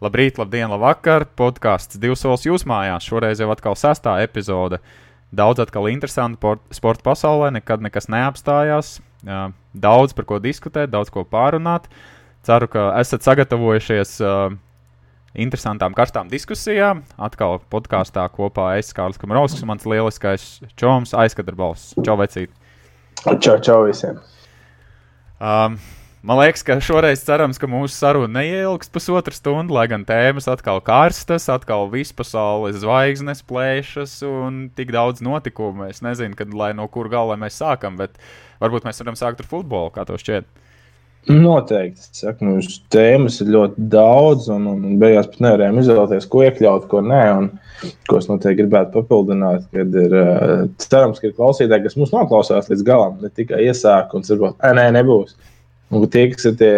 Labrīt, labdien, labvakar! Podkāsts divs solis jūs mājās. Šoreiz jau atkal sestā epizode. Daudz atkal interesanti sporta pasaulē, nekad nekas neapstājās. Daudz par ko diskutēt, daudz ko pārunāt. Ceru, ka esat sagatavojušies interesantām, karstām diskusijām. Atkal podkāstā kopā es, Kārlis Kamarovskis, mans lieliskais čoms, aizkadarbals. Čau, vecīt! Čau, čau visiem! Um, Man liekas, ka šoreiz cerams, ka mūsu saruna neilgs pusotru stundu, lai gan tēmas atkal karstas, atkal vispasaules zvaigznes plēšas un tik daudz notikumu. Es nezinu, kad, lai no kur gala mēs sākam, bet varbūt mēs varam sākt ar futbolu, kā to šķiet. Noteikti. Saku, mums tēmas ir ļoti daudz, un, un, un beigās pat nevarējām izvēlēties, ko iekļaut, ko nē. Un, ko es noteikti gribētu papildināt, kad ir cerams, ka ir klausītāji, kas mūs noklausās līdz galam, ne tikai iesāk un varbūt, nē, nebūs. Un tie, kas ir tie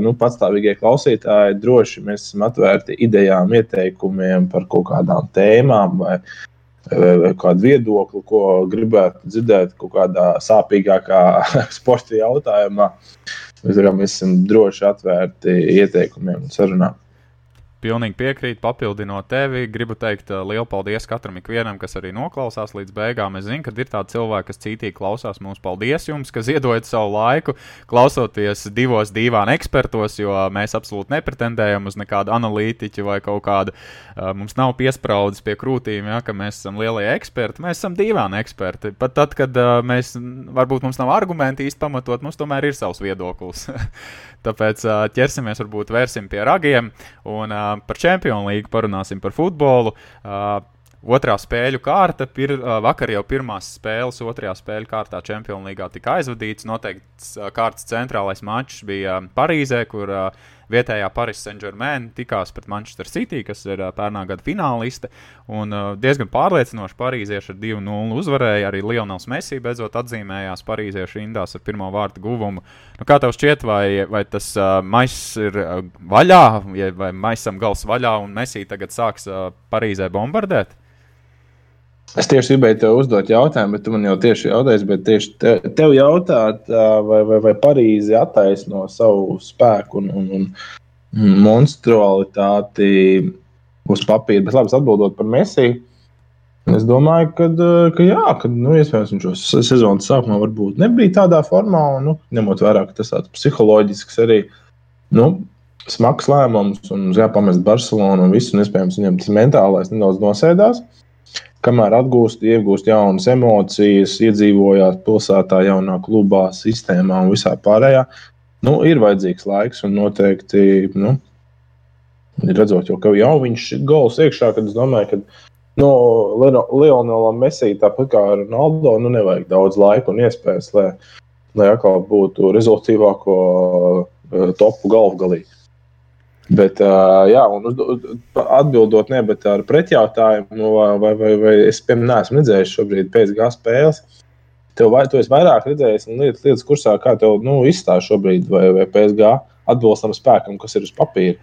nu, patstāvīgie klausītāji, droši mēs esam atvērti idejām, ieteikumiem par kaut kādām tēmām vai, vai, vai kādu viedokli, ko gribētu dzirdēt kaut kādā sāpīgākā sporta jautājumā. Mēs, mēs esam droši atvērti ieteikumiem un sarunām. Pilnīgi piekrītu, papildinot tevi. Gribu teikt uh, lielu paldies katram, ikvienam, kas arī noklausās līdz beigām. Es zinu, ka ir tādi cilvēki, kas cītīgi klausās mūsu. Paldies jums, ka ziedojat savu laiku, klausoties divos dīvānu ekspertos, jo mēs absolūti nepretendējam uz nekādu analītiķu vai kaut kādu. Uh, mums nav piesprādzis pie krūtīm, ja, ka mēs esam lielie eksperti. Mēs esam dīvāni eksperti. Pat tad, kad uh, mēs, varbūt mums nav argumenti īsti pamatot, mums tomēr ir savs viedoklis. Tāpēc ķersimies, varbūt vērsim pie ragiem. Un, uh, par Champions League parunāsim par futbolu. Otrā spēļu kārta, pir, vakar jau pirmās spēles, otrajā spēļu kārtā Champions League tika aizvadīts. Noteikti kārtas centrālais mačs bija Parīzē, kur uh, vietējā Paris Saint-Germain tikās pret Manchester City, kas ir pērnā gada fināliste. Un diezgan pārliecinoši Parīzieši ar 2-0 uzvarēja. Arī Lionels Messi beidzot atzīmējās Parīziešu rindās ar pirmo vārtu guvumu. Nu, kā tev šķiet, vai, vai tas uh, maiss ir uh, vaļā, vai maisam gals vaļā un Messi tagad sāks uh, Parīzē bombardēt? Es tieši gribēju tev uzdot jautājumu, bet tu man jau tieši jautāji, bet tieši te, tev jautāt, vai, vai, vai Parīzi attaisno savu spēku un, un, un monstrualitāti uz papīra. Bet labi, atbildot par Mesiju, es domāju, ka, ka jā, ka nu, iespējams viņš šo sezonas sākumā varbūt nebija tādā formā, un nu, ņemot vērā, ka tas tāds psiholoģisks arī. Nu, Smags lēmums, un jāpamest Barcelonu un visu, un iespējams viņam tas mentālais nedaudz nosēdās. Uh, kamēr atgūst, iegūst jaunas emocijas, iedzīvojās pilsētā, jaunā klubā, sistēmā un visā pārējā. Nu, ir vajadzīgs laiks, un noteikti, nu, redzot, jau, jau viņš ir gols iekšā, kad es domāju, ka nu, Leonelam Mesī, tāpat kā Ronaldo, nu, nevajag daudz laika un iespējas, lai, lai atkal būtu rezultātīvāko uh, topu galvgalī. Bet, jā, un atbildot, ne, bet ar pretjautājumu, vai, vai, vai es, piemēram, neesmu redzējis šobrīd gāzes spēles. Tev vai, tu esi vairāk redzējis lietas, lietas kursā, kā tev nu, izstāsta šobrīd, vai, vai PSG atbilstam spēkam, kas ir uz papīra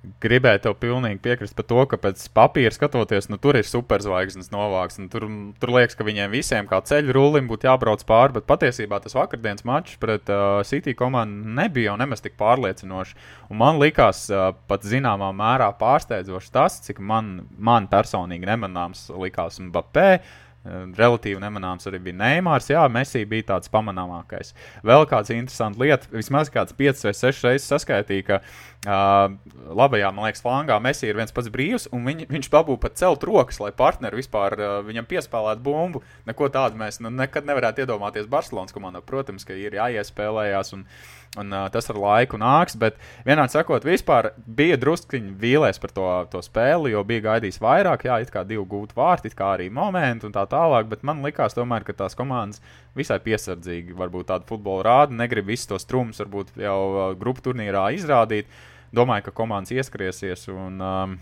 gribēju tev pilnīgi piekrist par to, ka pēc papīra skatoties, nu, tur ir superzvaigznes novāks. Tur, tur liekas, ka viņiem visiem kā ceļu rulim būtu jābrauc pāri, bet patiesībā tas vakardienas mačs pret uh, City komandu nebija jau nemaz tik pārliecinoši. Un man likās uh, pat zināmā mērā pārsteidzoši tas, cik man, man personīgi nemanāms likās Mbappé. Relatīvi nemanāms arī bija Neimārs. Jā, Messi bija tāds pamanāmākais. Vēl kāds interesants lieta, vismaz kāds 5 vai 6 reizes saskaitīja, ka uh, labajā, man liekas, flangā Messi ir viens pats brīvs, un viņ, viņš dabūja pat celt rokas, lai partneri vispār uh, viņam piespēlētu bumbu. Neko tādu mēs nu, nekad nevarētu iedomāties Barcelonas komandā. Protams, ka ir jāiespēlējās. Un, uh, Un, uh, tas ar laiku nāks, bet vienādi sakot, vispār bija druskuļi vīlēs par to, to spēli, jo bija gaidījis vairāk, jā, it kā divu gūtu vārtu, it kā arī momentu un tā tālāk. Bet man likās, tomēr, ka tās komandas visai piesardzīgi varbūt tādu futbolu rāda, negrib visus tos trumps varbūt jau grupu turnīrā izrādīt. Domāju, ka komandas ieskriesies un, um,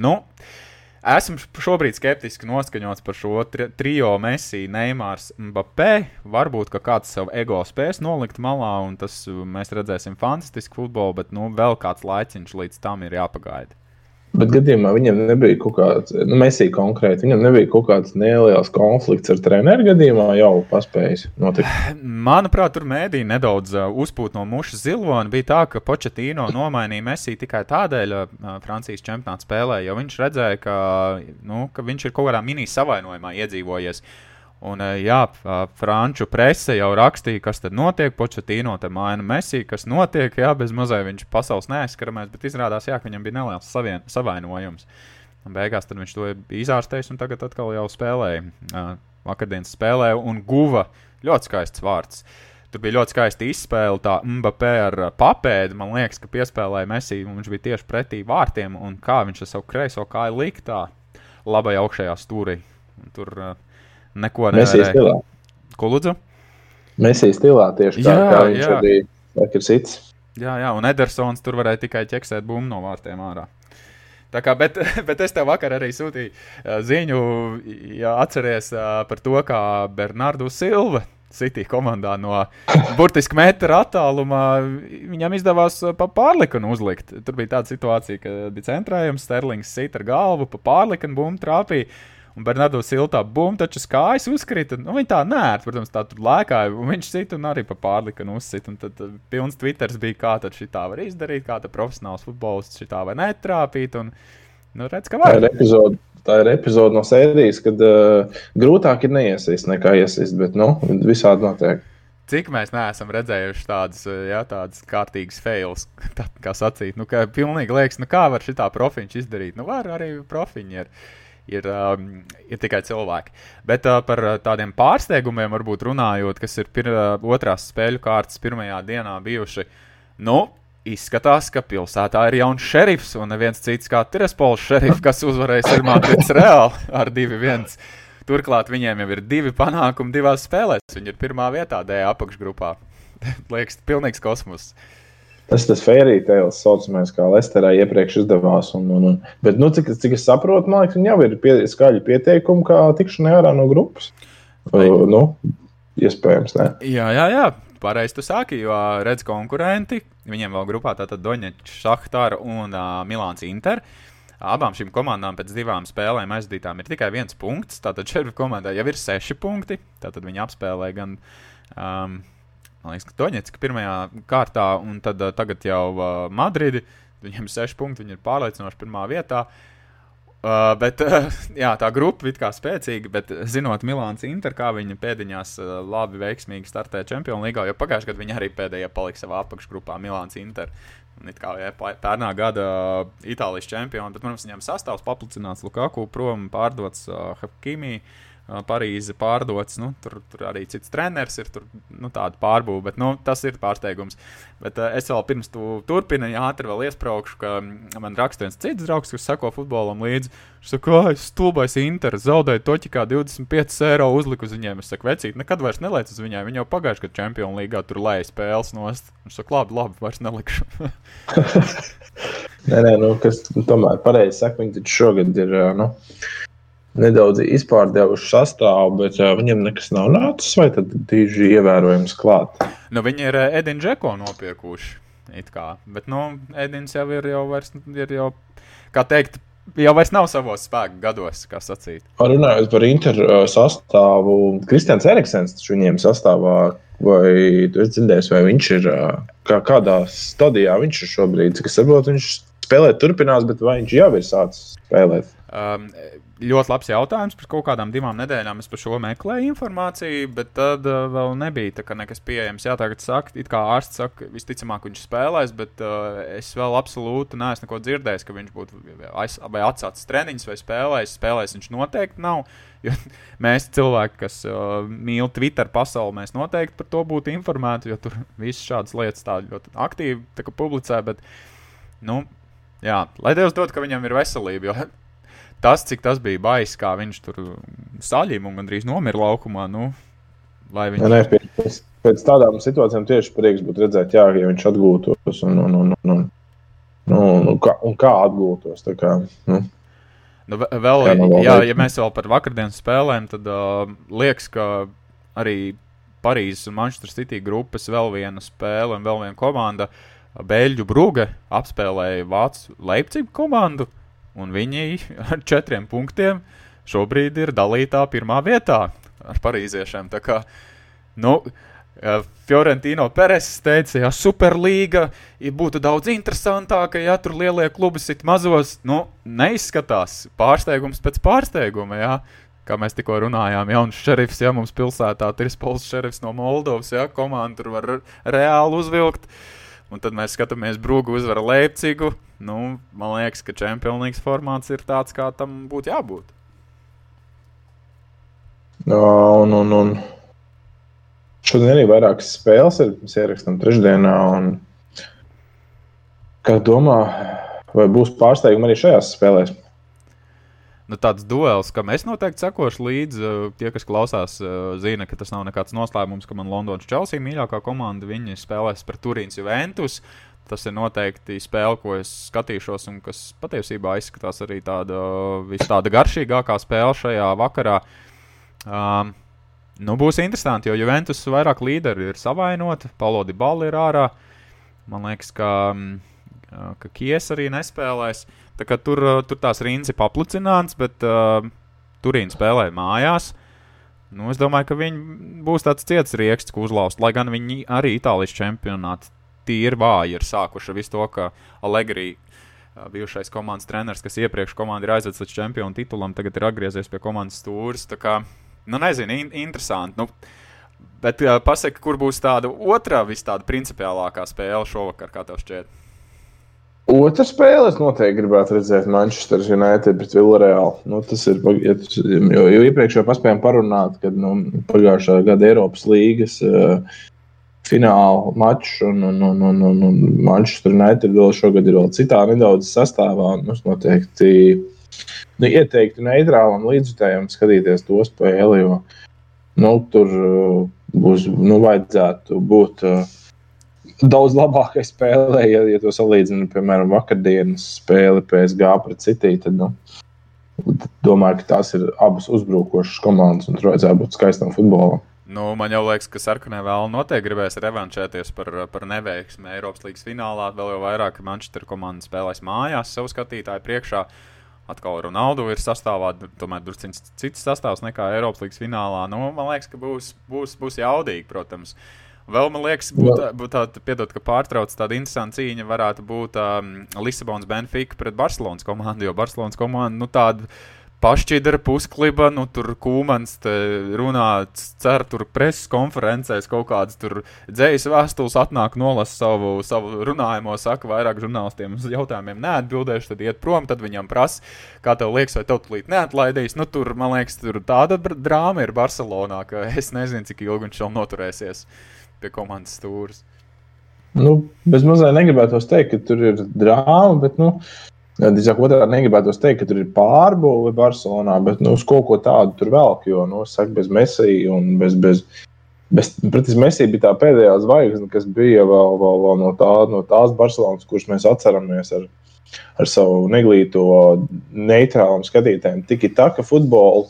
nu, Esmu šobrīd skeptiski noskaņots par šo tri trio Messi, Neimārs, Mbappé. Varbūt, kāds savu ego spēs nolikt malā, un tas mēs redzēsim fantastisku futbolu, bet nu, vēl kāds laiciņš līdz tam ir jāpagaida. Bet gadījumā viņam nebija kaut kāds, nu, Mēsī konkrēti, viņam nebija kaut kāds neliels konflikts ar treneru gadījumā, jau paspējis notikt. Manuprāt, tur mēdīja nedaudz uh, uzpūt no muša zilvona. Bija tā, ka Početīno nomainīja Mēsī tikai tādēļ, uh, Francijas čempionāta spēlē, jo viņš redzēja, ka, nu, ka viņš ir kaut kādā mini savainojumā iedzīvojies. Un, jā, franču prese jau rakstīja, kas tad notiek. Početīno te maina Messi, kas notiek. Jā, bez mazliet viņš pasaules neaizskaramais, bet izrādās, jā, ka viņam bija neliels savien, savainojums. Un beigās viņš to izārstējis un tagad atkal jau spēlēja. Vakardienas spēlē un guva ļoti skaists vārds. Tur bija ļoti skaista izspēle, tā Mbappé ar papēdi. Man liekas, ka piespēlēja Messi, un viņš bija tieši pretī vārtiem. Un kā viņš ar savu kreiso kāju liktā labajā augšējā stūrī. Un tur uh, neko nevarēja. Ko lūdzu? Mēsīs stilā tieši tā, jā, kā viņš jā. arī vakar cits. Jā, jā, un Edersons tur varēja tikai ķeksēt bumbu no vārtiem ārā. Tā kā, bet, bet es tev vakar arī sūtīju ziņu, ja atceries par to, kā Bernardu Silva City komandā no burtiski metra attālumā. Viņam izdevās pa pārlikanu uzlikt. Tur bija tāda situācija, ka bija centrējums, Sterlings sit ar galvu, pa pārlikanu bumbu trāpīja. Un Bernardo Silta bumba taču kājas uzkrita. Nu, viņa tā nē, protams, tā tur lēkāja. Viņš sit un arī pa pārlikanu uzsit. Un tad pilns Twitters bija, kā tad šī tā var izdarīt, kā profesionāls futbolists šī tā vai netrāpīt. Un, nu, redz, ka var. Tā ir epizode. Tā ir epizode no sērijas, kad uh, grūtāk ir neiesist nekā iesist, bet nu, visādi notiek. Cik mēs neesam redzējuši tādas, jā, tādas kārtīgas fails, tā, kā sacīt. Nu, ka pilnīgi liekas, nu kā var šitā profiņš izdarīt? Nu, var arī profiņi. Ir ir, um, ir tikai cilvēki. Bet uh, par uh, tādiem pārsteigumiem, varbūt runājot, kas ir pir, uh, otrās spēļu kārtas pirmajā dienā bijuši. Nu, Izskatās, ka pilsētā ir jauns šerifs un neviens cits kā Tirespols šerifs, kas uzvarēs ar Madrids Reāli ar 2-1. Turklāt viņiem jau ir divi panākumi divās spēlēs. Viņi ir pirmā vietā D apakšgrupā. Liekas, pilnīgs kosmos. Uh, Tas tas fairy tales saucamais, kā Lesterā iepriekš izdevās. Un, un, un, bet, nu, cik, cik es saprotu, man liekas, jau ir pie, skaļi pieteikumi, kā tikšanai ārā no grupas. Vai. Uh, nu, iespējams, ne. Jā, jā, jā. Pareizi tu sāki, jo redz konkurenti. Viņiem vēl grupā tātad Doņets, Šahtāra un uh, Milāns Inter. Abām šīm komandām pēc divām spēlēm aizdītām ir tikai viens punkts. Tātad šeit komandā jau ir seši punkti. Tātad viņi apspēlē gan um, Man liekas, ka Doņetska pirmajā kārtā, un tad, uh, tagad jau uh, Madridi. Viņiem ir seši punkti, viņi ir pārliecinoši pirmā vietā. Uh, bet, uh, jā, tā grupa ir spēcīga, bet zinot Milāns Inter, kā viņa pēdiņās uh, labi, veiksmīgi startē Champions League, jo pagājušajā gadā viņi arī pēdējā palika savā apakšgrupā Milāns Inter. Un it kā pērnā gada Itālijas čempioni, bet, protams, viņam sastāvs paplicināts Lukaku, prom pārdots uh, Hakimī. Uh, Parīze pārdots. Nu, tur, tur arī cits treneris ir tur, nu, tāda pārbūve, bet nu, tas ir pārsteigums. Bet uh, es vēl pirms tu turpini, ātri vēl iesprāgšu, ka man raksta viens cits draugs, kas sako futbolam līdzi. Viņš saka, ka stulbais Inter, zaudēju to kā 25 eiro uzliku uz viņiem. Es saku, vecīt, nekad vairs nelaic uz viņiem. Viņi jau pagājušajā gadā Champions League tur lēja spēles nost. Viņš saka, labi, labi, vairs nelikšu. nē, nē, nu, kas tomēr pareizi saka, viņi taču šogad ir. Nu nedaudz izpārdevuši sastāvu, bet uh, viņam nekas nav nācis, vai tad tīži ievērojams klāt? Nu, viņi ir uh, Edinu Džeko nopiekuši. Bet, nu, Edins jau ir jau, vairs, ir jau, kā teikt, jau vairs nav savos spēku gados, kā sacīt. Runājot par Inter sastāvu, Kristians Eriksens viņiem sastāvā, vai tu esi dzirdējis, vai viņš ir kā, kādā stadijā viņš ir šobrīd? Es saprotu, viņš spēlēt turpinās, bet vai viņš jau ir sācis spēlēt? Um, ļoti labs jautājums. Par kaut kādām divām nedēļām es par šo meklēju informāciju, bet tad uh, vēl nebija nekas pieejams. Jā, tagad saka, it kā ārsts saka, visticamāk viņš spēlēs, bet uh, es vēl absolūti neesmu neko dzirdējis, ka viņš būtu aiz, vai atsācis treniņus vai spēlējis. Spēlēs viņš noteikti nav. Jo mēs, cilvēki, kas uh, mīl Twitter pasauli, mēs noteikti par to būtu informēti, jo tur visas šādas lietas ļoti aktīvi publicē. Bet, nu, jā, lai Dievs dod, ka viņam ir veselība. Jo tas, cik tas bija baisa, kā viņš tur saļīja un gandrīz nomira laukumā. Nu, viņš... ja, ne, pēc, pēc tādām situācijām tieši prieks būtu redzēt, jā, ja viņš atgūtos un, un, un, un, un, un, un, kā, un kā atgūtos. Kā, nu. Nu, vēl, jā, nu, vēl jā, ja mēs vēl par vakardienas spēlēm, tad uh, liekas, ka arī Parīzes un Manchester City grupas vēl viena spēle un vēl viena komanda. Beļģu Brūge apspēlēja Vācu Leipzigu komandu. Un viņi ar četriem punktiem šobrīd ir dalītā pirmā vietā ar parīziešiem. Tā kā, nu, Fiorentino Peres teica, ja Superliga būtu daudz interesantāka, ja tur lielie klubi sit mazos. Nu, neizskatās pārsteigums pēc pārsteiguma. Ja? Kā mēs tikko runājām, jauns šerifs, ja mums pilsētā ir Trīspols šerifs no Moldovas, ja komanda tur var reāli uzvilkt. Un tad mēs skatāmies, Brūgu uzvara Leipzigu. Nu, man liekas, ka League formāts ir tāds, kā tam būtu jābūt. Un, un, un šodien arī vairākas spēles ir. Mēs ierakstām trešdienā. Un, kā domā, vai būs pārsteigumi arī šajās spēlēs? Nu, tāds duels, kam es noteikti sekošu līdzi. Tie, kas klausās, zina, ka tas nav nekāds noslēpums, ka man Londonas Chelsea mīļākā komanda. Viņi spēlēs pret Turīnas Juventus. Tas ir noteikti spēle, ko es skatīšos, un kas patiesībā izskatās arī tāda, tāda garšīgākā spēle šajā vakarā. Uh, Um, nu, būs interesanti, jo Juventus vairāk līderi ir savainoti, Palodi Balli ir ārā. Man liekas, ka, ka Kies arī nespēlēs. Tā kā tur, tur tās rindas ir paplicināts, bet uh, Turīna spēlē mājās. Nu, es domāju, ka viņi būs tāds ciets rieksts, ko uzlauzt. Lai gan viņi arī Itālijas čempionātā tīri vāji ir sākuši ar visu to, ka Allegri bijušais komandas treneris, kas iepriekš komandu ir aizvedis līdz čempionu titulam, tagad ir atgriezies pie komandas stūres nu, nezinu, in interesanti. Nu, bet uh, pasaka, kur būs tāda otrā, vis tāda principiālākā spēle šovakar, kā tev šķiet? Otra spēle, es noteikti gribētu redzēt Manchester United pret Villarreal. Nu, tas ir, jo, jo iepriekš jau paspējām parunāt, kad nu, pagājušā gada Eiropas līgas uh, fināla mačs un, un, un, un, un, un Manchester United vēl šogad ir vēl citā nedaudz sastāvā. Mums noteikti nu, ieteiktu neitrālam līdzjutējam skatīties to spēli, jo nu, tur uh, būs, nu, vajadzētu būt uh, daudz labākai spēlē, ja, ja to salīdzinu, piemēram, vakardienas spēli PSG pret City. Tad, nu, domāju, ka tās ir abas uzbrukošas komandas un tur vajadzētu būt skaistam futbolam. Nu, man jau liekas, ka sarkanē vēl noteikti gribēs revanšēties par, par neveiksmi Eiropas līnijas finālā. Vēl jau vairāk Manchester komanda spēlēs mājās savu skatītāju priekšā. Uh, Atkal Ronaldu ir sastāvā, tomēr drusku cits sastāvs nekā Eiropas līnijas finālā. Nu, man liekas, ka būs, būs, būs jaudīgi, protams. Vēl man liekas, būtu būt tāda, piedod, ka pārtrauc tāda interesanta cīņa, varētu būt um, Lisabonas Benfica pret Barcelonas komandu, jo Barcelonas komanda, nu, tāda pašķidra puskliba, nu, tur kūmans runā, cer tur preses konferencēs kaut kādas tur dzējas vēstules atnāk, nolasa savu, savu runājumu, saka vairāk žurnālistiem uz jautājumiem neatbildēšu, tad iet prom, tad viņam prasa, kā tev liekas, vai tev tulīt neatlaidīs. Nu, tur, man liekas, tur tāda drāma ir Barcelonā, ka es nezinu, cik ilgi viņš vēl noturēsies pie komandas stūres. Nu, bez mazliet negribētu teikt, ka tur ir drāma, bet nu, Drīzāk otrādi negribētu teikt, ka tur ir pārbūve Barcelonā, bet nu, uz kaut ko tādu tur velk. Jo, nu, saka, bez Messi un bez. bez pretis Messi bija tā pēdējā zvaigzne, kas bija vēl, vēl, vēl no, tā, no tās Barcelonas, kuras mēs atceramies ar, ar savu neglīto neitrālam skatītājiem. Tikai tā, ka futbolu,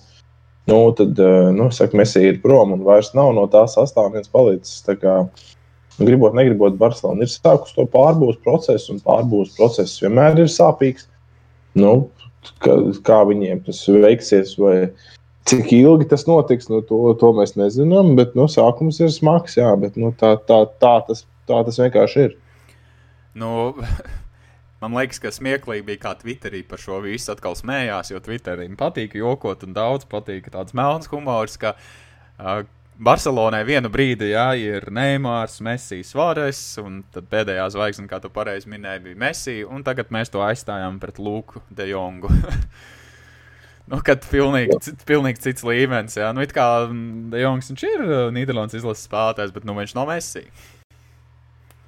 nu, tad, nu, saka, Messi ir prom un vairs nav no tās sastāvdaļas palicis. Tā gribot, negribot, Barcelona ir sākusi to pārbūves procesu, un pārbūves process vienmēr ir sāpīgs. Nu, kā, kā viņiem tas veiksies, vai cik ilgi tas notiks, nu, to, to mēs nezinām. Bet nu, sākums ir smags, jā, bet nu, tā, tā, tā, tas, tā tas vienkārši ir. Nu, man liekas, ka smieklīgi bija, kā Twitterī par šo visu atkal smējās, jo Twitterim patīk jokot, un daudz patīk tāds melns humors. Ka, uh, Barcelonai vienu brīdi jā, ir Neimārs, Messi, Suāres, un tad pēdējā zvaigzne, kā tu pareizi minēji, bija Messi, un tagad mēs to aizstājām pret Luku de Jongu. nu, kad pilnīgi, pilnīgi cits līmenis, jā, nu, it kā mm, de Jongs viņš ir Nīderlandes izlases spēlētājs, bet nu viņš nav Messi.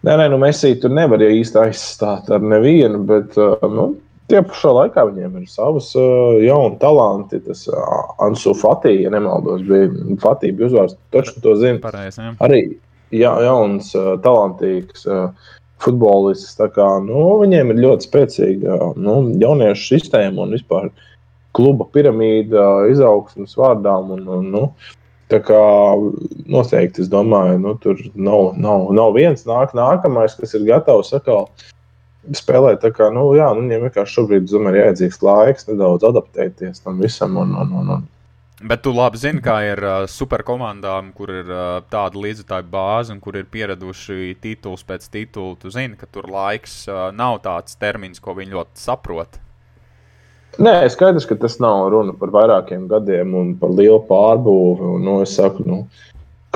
Nē, nē, nu Messi tur nevar īsti aizstāt ar nevienu, bet, uh, nu, Tie pašā laikā viņiem ir savas uh, jaunas talanti. Tas uh, Ansu Fatī, ja nemaldos, bija Fatī bija uzvārds. Taču to zina. Pareiz, jā. Arī ja, jauns, uh, talantīgs uh, futbolists. Kā, nu, viņiem ir ļoti spēcīga nu, jauniešu sistēma un vispār kluba piramīda izaugsmas vārdām. Un, un, nu, Tā kā noteikti, es domāju, nu, tur nav, nav, nav viens nāk, nākamais, kas ir gatavs atkal spēlē tā kā, nu, jā, nu, viņiem vienkārši šobrīd, domāju, ir jādzīgs laiks nedaudz adaptēties tam visam. Un, un, un, un. Bet tu labi zini, kā ir uh, superkomandām, kur ir uh, tāda līdzekļu bāze un kur ir pieraduši tituls pēc titula. Tu zini, ka tur laiks uh, nav tāds termins, ko viņi ļoti saprot. Nē, skaidrs, ka tas nav runa par vairākiem gadiem un par lielu pārbūvi. Un, nu, saku, nu,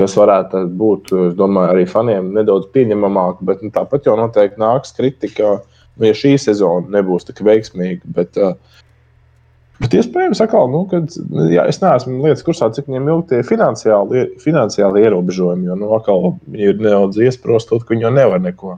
kas varētu būt, domāju, arī faniem nedaudz pieņemamāk, bet nu, tāpat jau noteikti nāks kritika, nu, ja šī sezona nebūs tik veiksmīga. Bet, uh, Bet iespējams, atkal, nu, kad, jā, es neesmu lietas kursā, cik viņiem ilgi tie finansiāli, finansiāli ierobežojumi. Jo, nu, atkal, ir nedaudz iesprostot, ka viņi jau nevar neko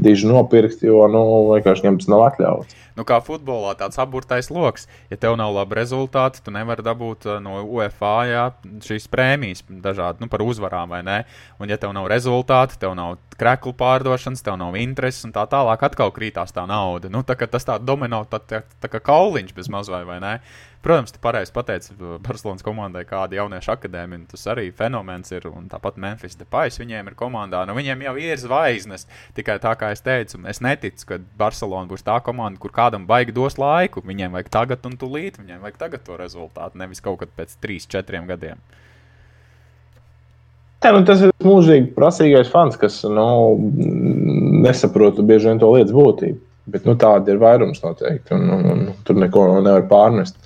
diži nopirkt, jo, nu, vienkārši viņiem tas nav atļauts. Nu, kā futbolā, tāds apburtais lokus. Ja tev nav labi rezultāti, tu nevari dabūt uh, no UEFA jā, šīs prēmijas dažādi nu, par uzvarām, vai ne? Un, ja tev nav rezultāti, tev nav kreklu pārdošanas, tev nav intereses, un tā tālāk atkal krītās tā nauda. Nu, tā, tas tā domino, tā, tā, tā kā kauliņš bez mazvai, vai ne? Protams, tu pareizi pateici Barcelonas komandai, kāda jauniešu akadēmija, tas arī fenomens ir, un tāpat Memphis Depais viņiem ir komandā. Nu, viņiem jau ir zvaigznes, tikai tā kā es teicu, es neticu, ka Barcelona būs tā komanda, kur kādam baigi dos laiku. Viņiem vajag tagad un tūlīt, viņiem vajag tagad to rezultātu, nevis kaut kad pēc 3, 4 gadiem. Jā, nu tas ir mūžīgi prasīgais fans, kas nu, nesaprot bieži vien to lietas būtību. Bet nu, tāda ir vairums noteikti, un, un, un tur neko nevar pārnest.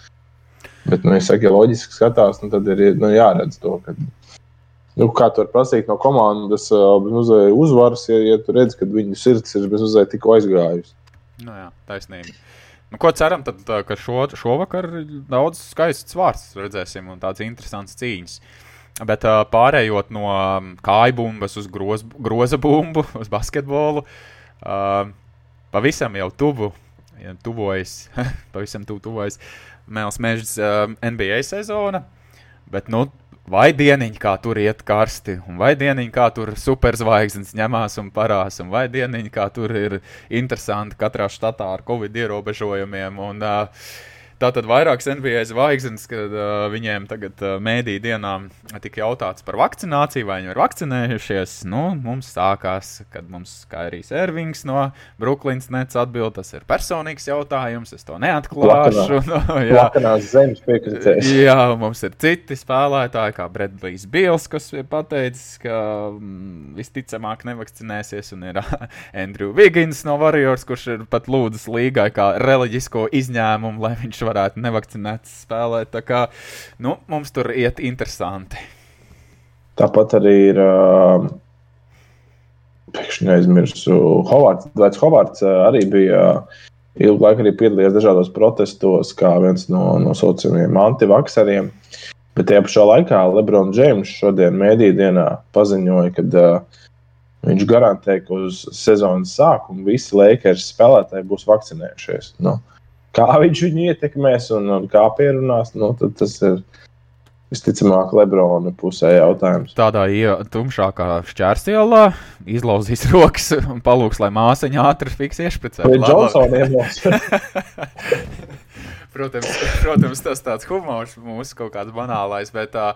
Bet, nu, ja saku, ja loģiski skatās, nu, tad ir nu, jāredz to, ka, nu, kā tu vari prasīt no komandas uh, uzvaras, ja, ja tu redz, ka viņu sirds ir bez uzvaras tikko aizgājusi. Nu, jā, taisnība. Nu, ko ceram, tad, ka šo, šovakar daudz skaists vārds redzēsim un tāds interesants cīņas. Bet pārējot no kāju bumbas uz groz, groza bumbu, uz basketbolu, pavisam jau tuvu, ja tuvojas, pavisam tuvu tuvojas Mēls Mežs NBA sezona. Bet, nu, vai dieniņi, kā tur iet karsti, un vai dieniņi, kā tur superzvaigznes ņemās un parās, un vai dieniņi, kā tur ir interesanti katrā štatā ar covid ierobežojumiem. Un, uh, Tātad vairākas NBA zvaigznes, kad uh, viņiem tagad uh, mēdī dienām tika jautāts par vakcināciju, vai viņi ir vakcinējušies. Nu, mums sākās, kad mums Kairijs Ervings no Brooklynas nec atbild, tas ir personīgs jautājums, es to neatklāšu. No, nu, jā, zemes piekritēs. Jā, mums ir citi spēlētāji, kā Bredlijs Bils, kas ir pateicis, ka mm, visticamāk nevakcinēsies, un ir Andrew Wiggins no Warriors, kurš ir pat lūdzis līgai kā reliģisko izņēmumu, lai viņš varētu nevakcinēts spēlēt. Tā kā nu, mums tur iet interesanti. Tāpat arī ir. Uh, Pēkšņi aizmirsu. Hovards, Dvaits Hovards arī bija ilgu laiku arī piedalījies dažādos protestos, kā viens no, no saucamiem antivakseriem. Bet tajā pašā laikā Lebrons Džeims šodien, mēdīnā, paziņoja, ka uh, viņš garantē, ka uz sezonas sākuma visi Lakers spēlētāji būs vakcinējušies. Nu, kā viņš viņu ietekmēs un, un kā pierunās, nu, tas ir visticamāk Lebrona pusē jautājums. Tādā tumšākā šķērsielā izlauzīs rokas un palūks, lai māsiņa ātri fiks iešpricē. protams, protams, tas tāds humors mūsu kaut kāds banālais, bet uh,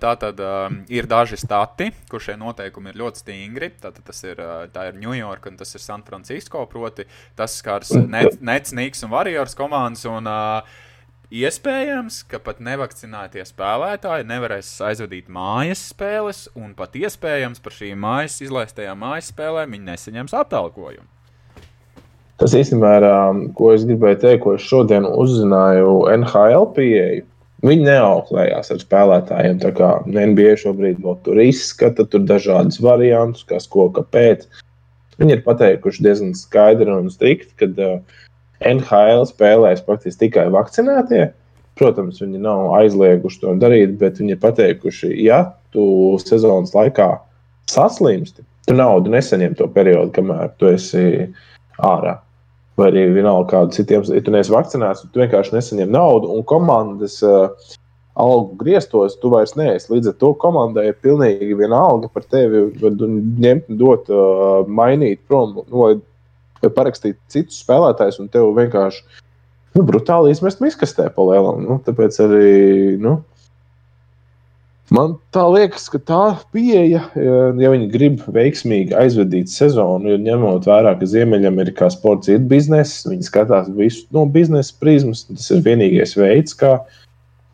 tā tad uh, ir daži stati, kur šie noteikumi ir ļoti stingri. Tātad tas ir, uh, ir New York un tas ir San Francisco, proti tas skars Nets, Niks un Warriors komandas. Un, uh, Iespējams, ka pat nevakcinētie spēlētāji nevarēs aizvadīt mājas spēles, un pat iespējams par šīm mājas izlaistajām mājas spēlēm viņi nesaņems atalgojumu. Tas īstenībā ir, um, ko es gribēju teikt, ko es šodien uzzināju NHL pieeju. Viņi neauklējās ar spēlētājiem. Tā kā NBA šobrīd vēl tur izskata, tur dažādas variantus, kas ko, kāpēc. Viņi ir pateikuši diezgan skaidri un strikti, ka uh, NHL spēlēs praktiski tikai vakcinētie. Protams, viņi nav aizlieguši to darīt, bet viņi ir pateikuši, ja tu sezonas laikā saslimsti, tu naudu nesaņem to periodu, kamēr tu esi ārā vai arī vienalga kādu citiem, ja tu neesi vakcinēts, tu vienkārši nesaņem naudu, un komandas uh, algu griestos tu vairs neesi. Līdz ar to komandai ir pilnīgi vienalga par tevi ņemt, dot, uh, mainīt prom, nu, vai parakstīt citus spēlētājus, un tev vienkārši nu, brutāli izmest miskastē pa lielam. Nu, tāpēc arī. Nu, Man liekas, ka tā pieeja, ja viņi grib veiksmīgi aizvadīt sezonu, jo ņemot vērā, ka Ziemeļamerikā sports ir biznesa, viņi skatās visu no biznesa prizmas. Tas ir vienīgais veids, kā,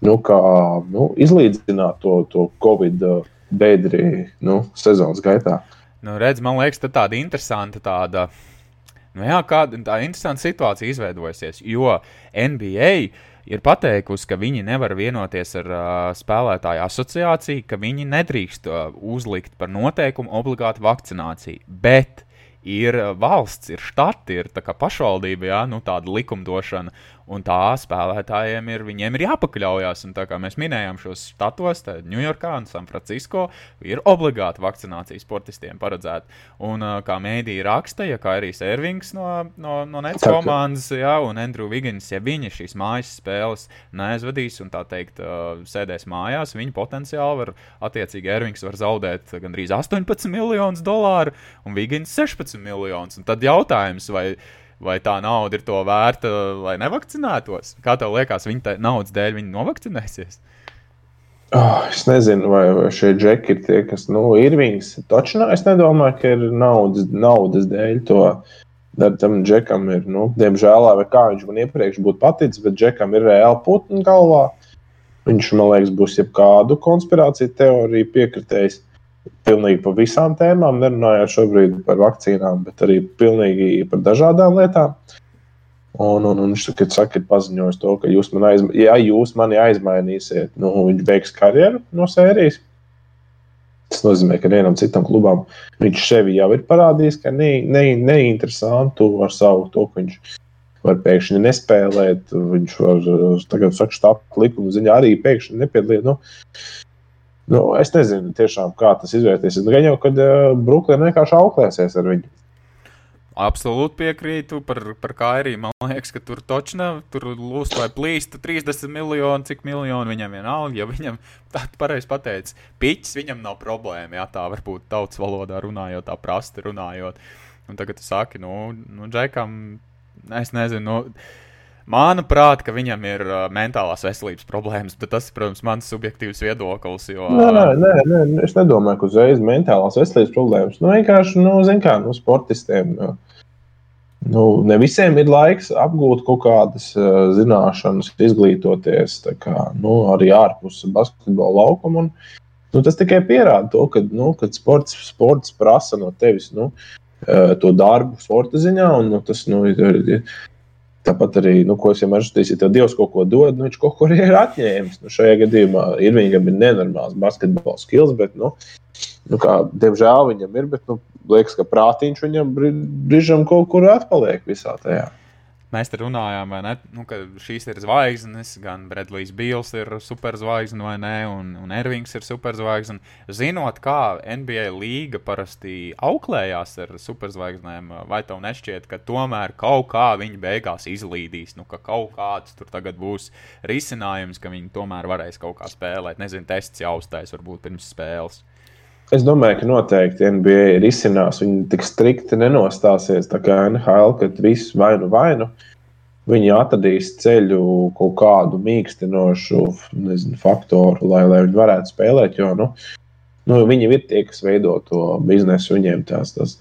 nu, kā nu, izlīdzināt to, to Covid bedri nu, sezonas gaitā. Nu, redz, man liekas, tā tāda interesanta tāda. Nu jā, kāda tā interesanta situācija izveidojusies, jo NBA uh, ir pateikusi, ka viņi nevar vienoties ar uh, spēlētāju asociāciju, ka viņi nedrīkst uh, uzlikt par noteikumu obligātu vakcināciju. Bet ir valsts, ir štati, ir pašvaldība, jā, nu, tāda likumdošana, Un tā spēlētājiem ir, ir jāpakļaujas. Un tā kā mēs minējām šos status, tad Ņujorkā un Sanfrancisko ir obligāti vakcinācija sportistiem paredzēta. Un kā mēdīja raksta, ja kā arī Sērvings no, no, no Nets komandas, jā, un Andrew Vigins, ja viņi šīs mājas spēles neaizvadīs un tā teikt sēdēs mājās, viņi potenciāli var, attiecīgi Ervings var zaudēt gandrīz 18 miljonus dolāru un Vigins 16 miljonus. Un tad jautājums, vai vai tā nauda ir to vērta, lai nevakcinētos? Kā tev liekas, viņa naudas dēļ viņi novakcinēsies? Oh, es nezinu, vai, vai šie džeki ir tie, kas nu, ir viņas. Taču es nedomāju, ka ir naudas, naudas dēļ to. Tam džekam ir, nu, diemžēl, vai kā viņš man iepriekš būtu paticis, bet džekam ir reāli putni galvā. Viņš, man liekas, būs jebkādu konspirāciju teoriju piekritējis pilnīgi par visām tēmām, nerunājot šobrīd par vakcīnām, bet arī pilnīgi par dažādām lietām. Un, un, un viņš kad saka, ir paziņojis to, ka jūs man aizma, ja jūs mani aizmainīsiet, nu, viņš beigs karjeru no sērijas. Tas nozīmē, ka vienam citam klubam viņš sevi jau ir parādījis, ka ne, ne, neinteresantu ar savu to, ka viņš var pēkšņi nespēlēt. Viņš var tagad, saka, štāta likuma ziņā arī pēkšņi nepiedalīties. Nu, Nu, es nezinu, tiešām, kā tas izvērtīsies. Gan jau, kad uh, Brooklyna vienkārši auklēsies ar viņu. Absolūti piekrītu par, par Kairiju. Man liekas, ka tur točna, tur lūst vai plīst 30 miljoni, cik miljoni viņam vienalga. Ja viņam tā pareizi pateicis, piķis viņam nav problēma. Jā, tā varbūt tautas valodā runājot, tā prasti runājot. Un tagad tu saki, nu, nu Džekam, es nezinu. Nu, Manuprāt, ka viņam ir uh, mentālās veselības problēmas, bet tas ir, protams, mans subjektīvs viedoklis. Jo, nē, nē, nē, nē, es nedomāju, ka uzreiz mentālās veselības problēmas. Nu, vienkārši, nu, zin kā, nu, sportistiem. Nu, nu, ne visiem ir laiks apgūt kaut kādas uh, zināšanas, izglītoties kā, nu, arī ārpus basketbola laukuma. Un, nu, tas tikai pierāda to, ka nu, sports, sports prasa no tevis nu, uh, to darbu sporta ziņā. Un, nu, tas, nu, ir, ir, Tāpat arī, nu, ko es vienmēr teicu, ja Dievs kaut ko dod, nu, viņš kaut ko arī ir atņēmis. Nu, šajā gadījumā ir viņam ir nenormāls basketbola skills, bet, nu, nu kā, diemžēl viņam ir, bet, nu, liekas, ka prātīņš viņam brīžam kaut kur atpaliek visā tajā. Mēs te runājām, ne, nu, ka šīs ir zvaigznes, gan Bredlijs Bils ir superzvaigzne, vai ne, un, un Ervings ir superzvaigzne. Zinot, kā NBA līga parasti auklējās ar superzvaigznēm, vai tev nešķiet, ka tomēr kaut kā viņi beigās izlīdīs, nu, ka kaut kāds tur tagad būs risinājums, ka viņi tomēr varēs kaut kā spēlēt. Nezinu, tests jāuztais varbūt pirms spēles. Es domāju, ka noteikti NBA ir izcinās. Viņi tik strikti nenostāsies tā kā NHL, kad viss vainu vainu. Viņi atradīs ceļu kaut kādu mīkstinošu nezinu, faktoru, lai, lai viņi varētu spēlēt. Jo nu, nu, viņi ir tie, kas veido to biznesu. Viņiem tās, tās,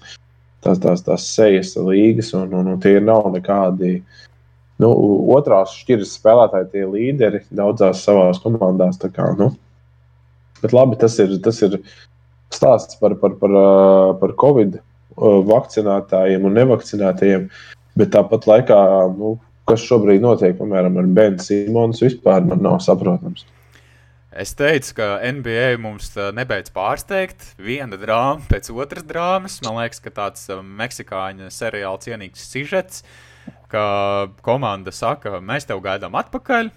tās, tās, tās sejas līgas, un, un, un tie nav nekādi. Nu, otrās šķiras spēlētāji, tie līderi daudzās savās komandās. Kā, nu. Bet labi, tas ir, tas ir stāsts par, par, par, par Covid vakcinētājiem un nevakcinētajiem, bet tāpat laikā, nu, kas šobrīd notiek, piemēram, ar Benu Simonu, vispār man nav saprotams. Es teicu, ka NBA mums nebeidz pārsteigt. Viena drāma pēc otras drāmas. Man liekas, ka tāds meksikāņu seriāla cienīgs sižets, ka komanda saka, mēs tev gaidām atpakaļ.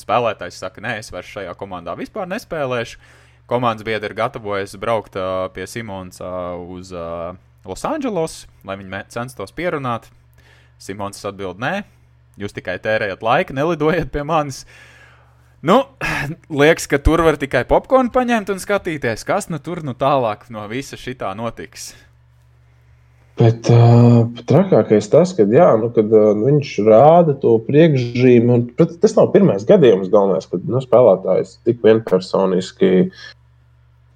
Spēlētājs saka, nē, es vairs šajā komandā vispār nespēlēšu komandas biedri ir gatavojušies braukt uh, pie Simons uh, uz uh, Losandželos, lai viņi censtos pierunāt. Simons atbild, nē, jūs tikai tērējat laiku, nelidojiet pie manis. Nu, liekas, ka tur var tikai popkornu paņemt un skatīties, kas nu tur nu tālāk no visa šitā notiks. Bet uh, trakākais tas, ka jā, nu, kad, uh, viņš rāda to priekšzīmi. Un, tas nav pirmais gadījums, galvenais, kad nu, spēlētājs tik vienpersoniski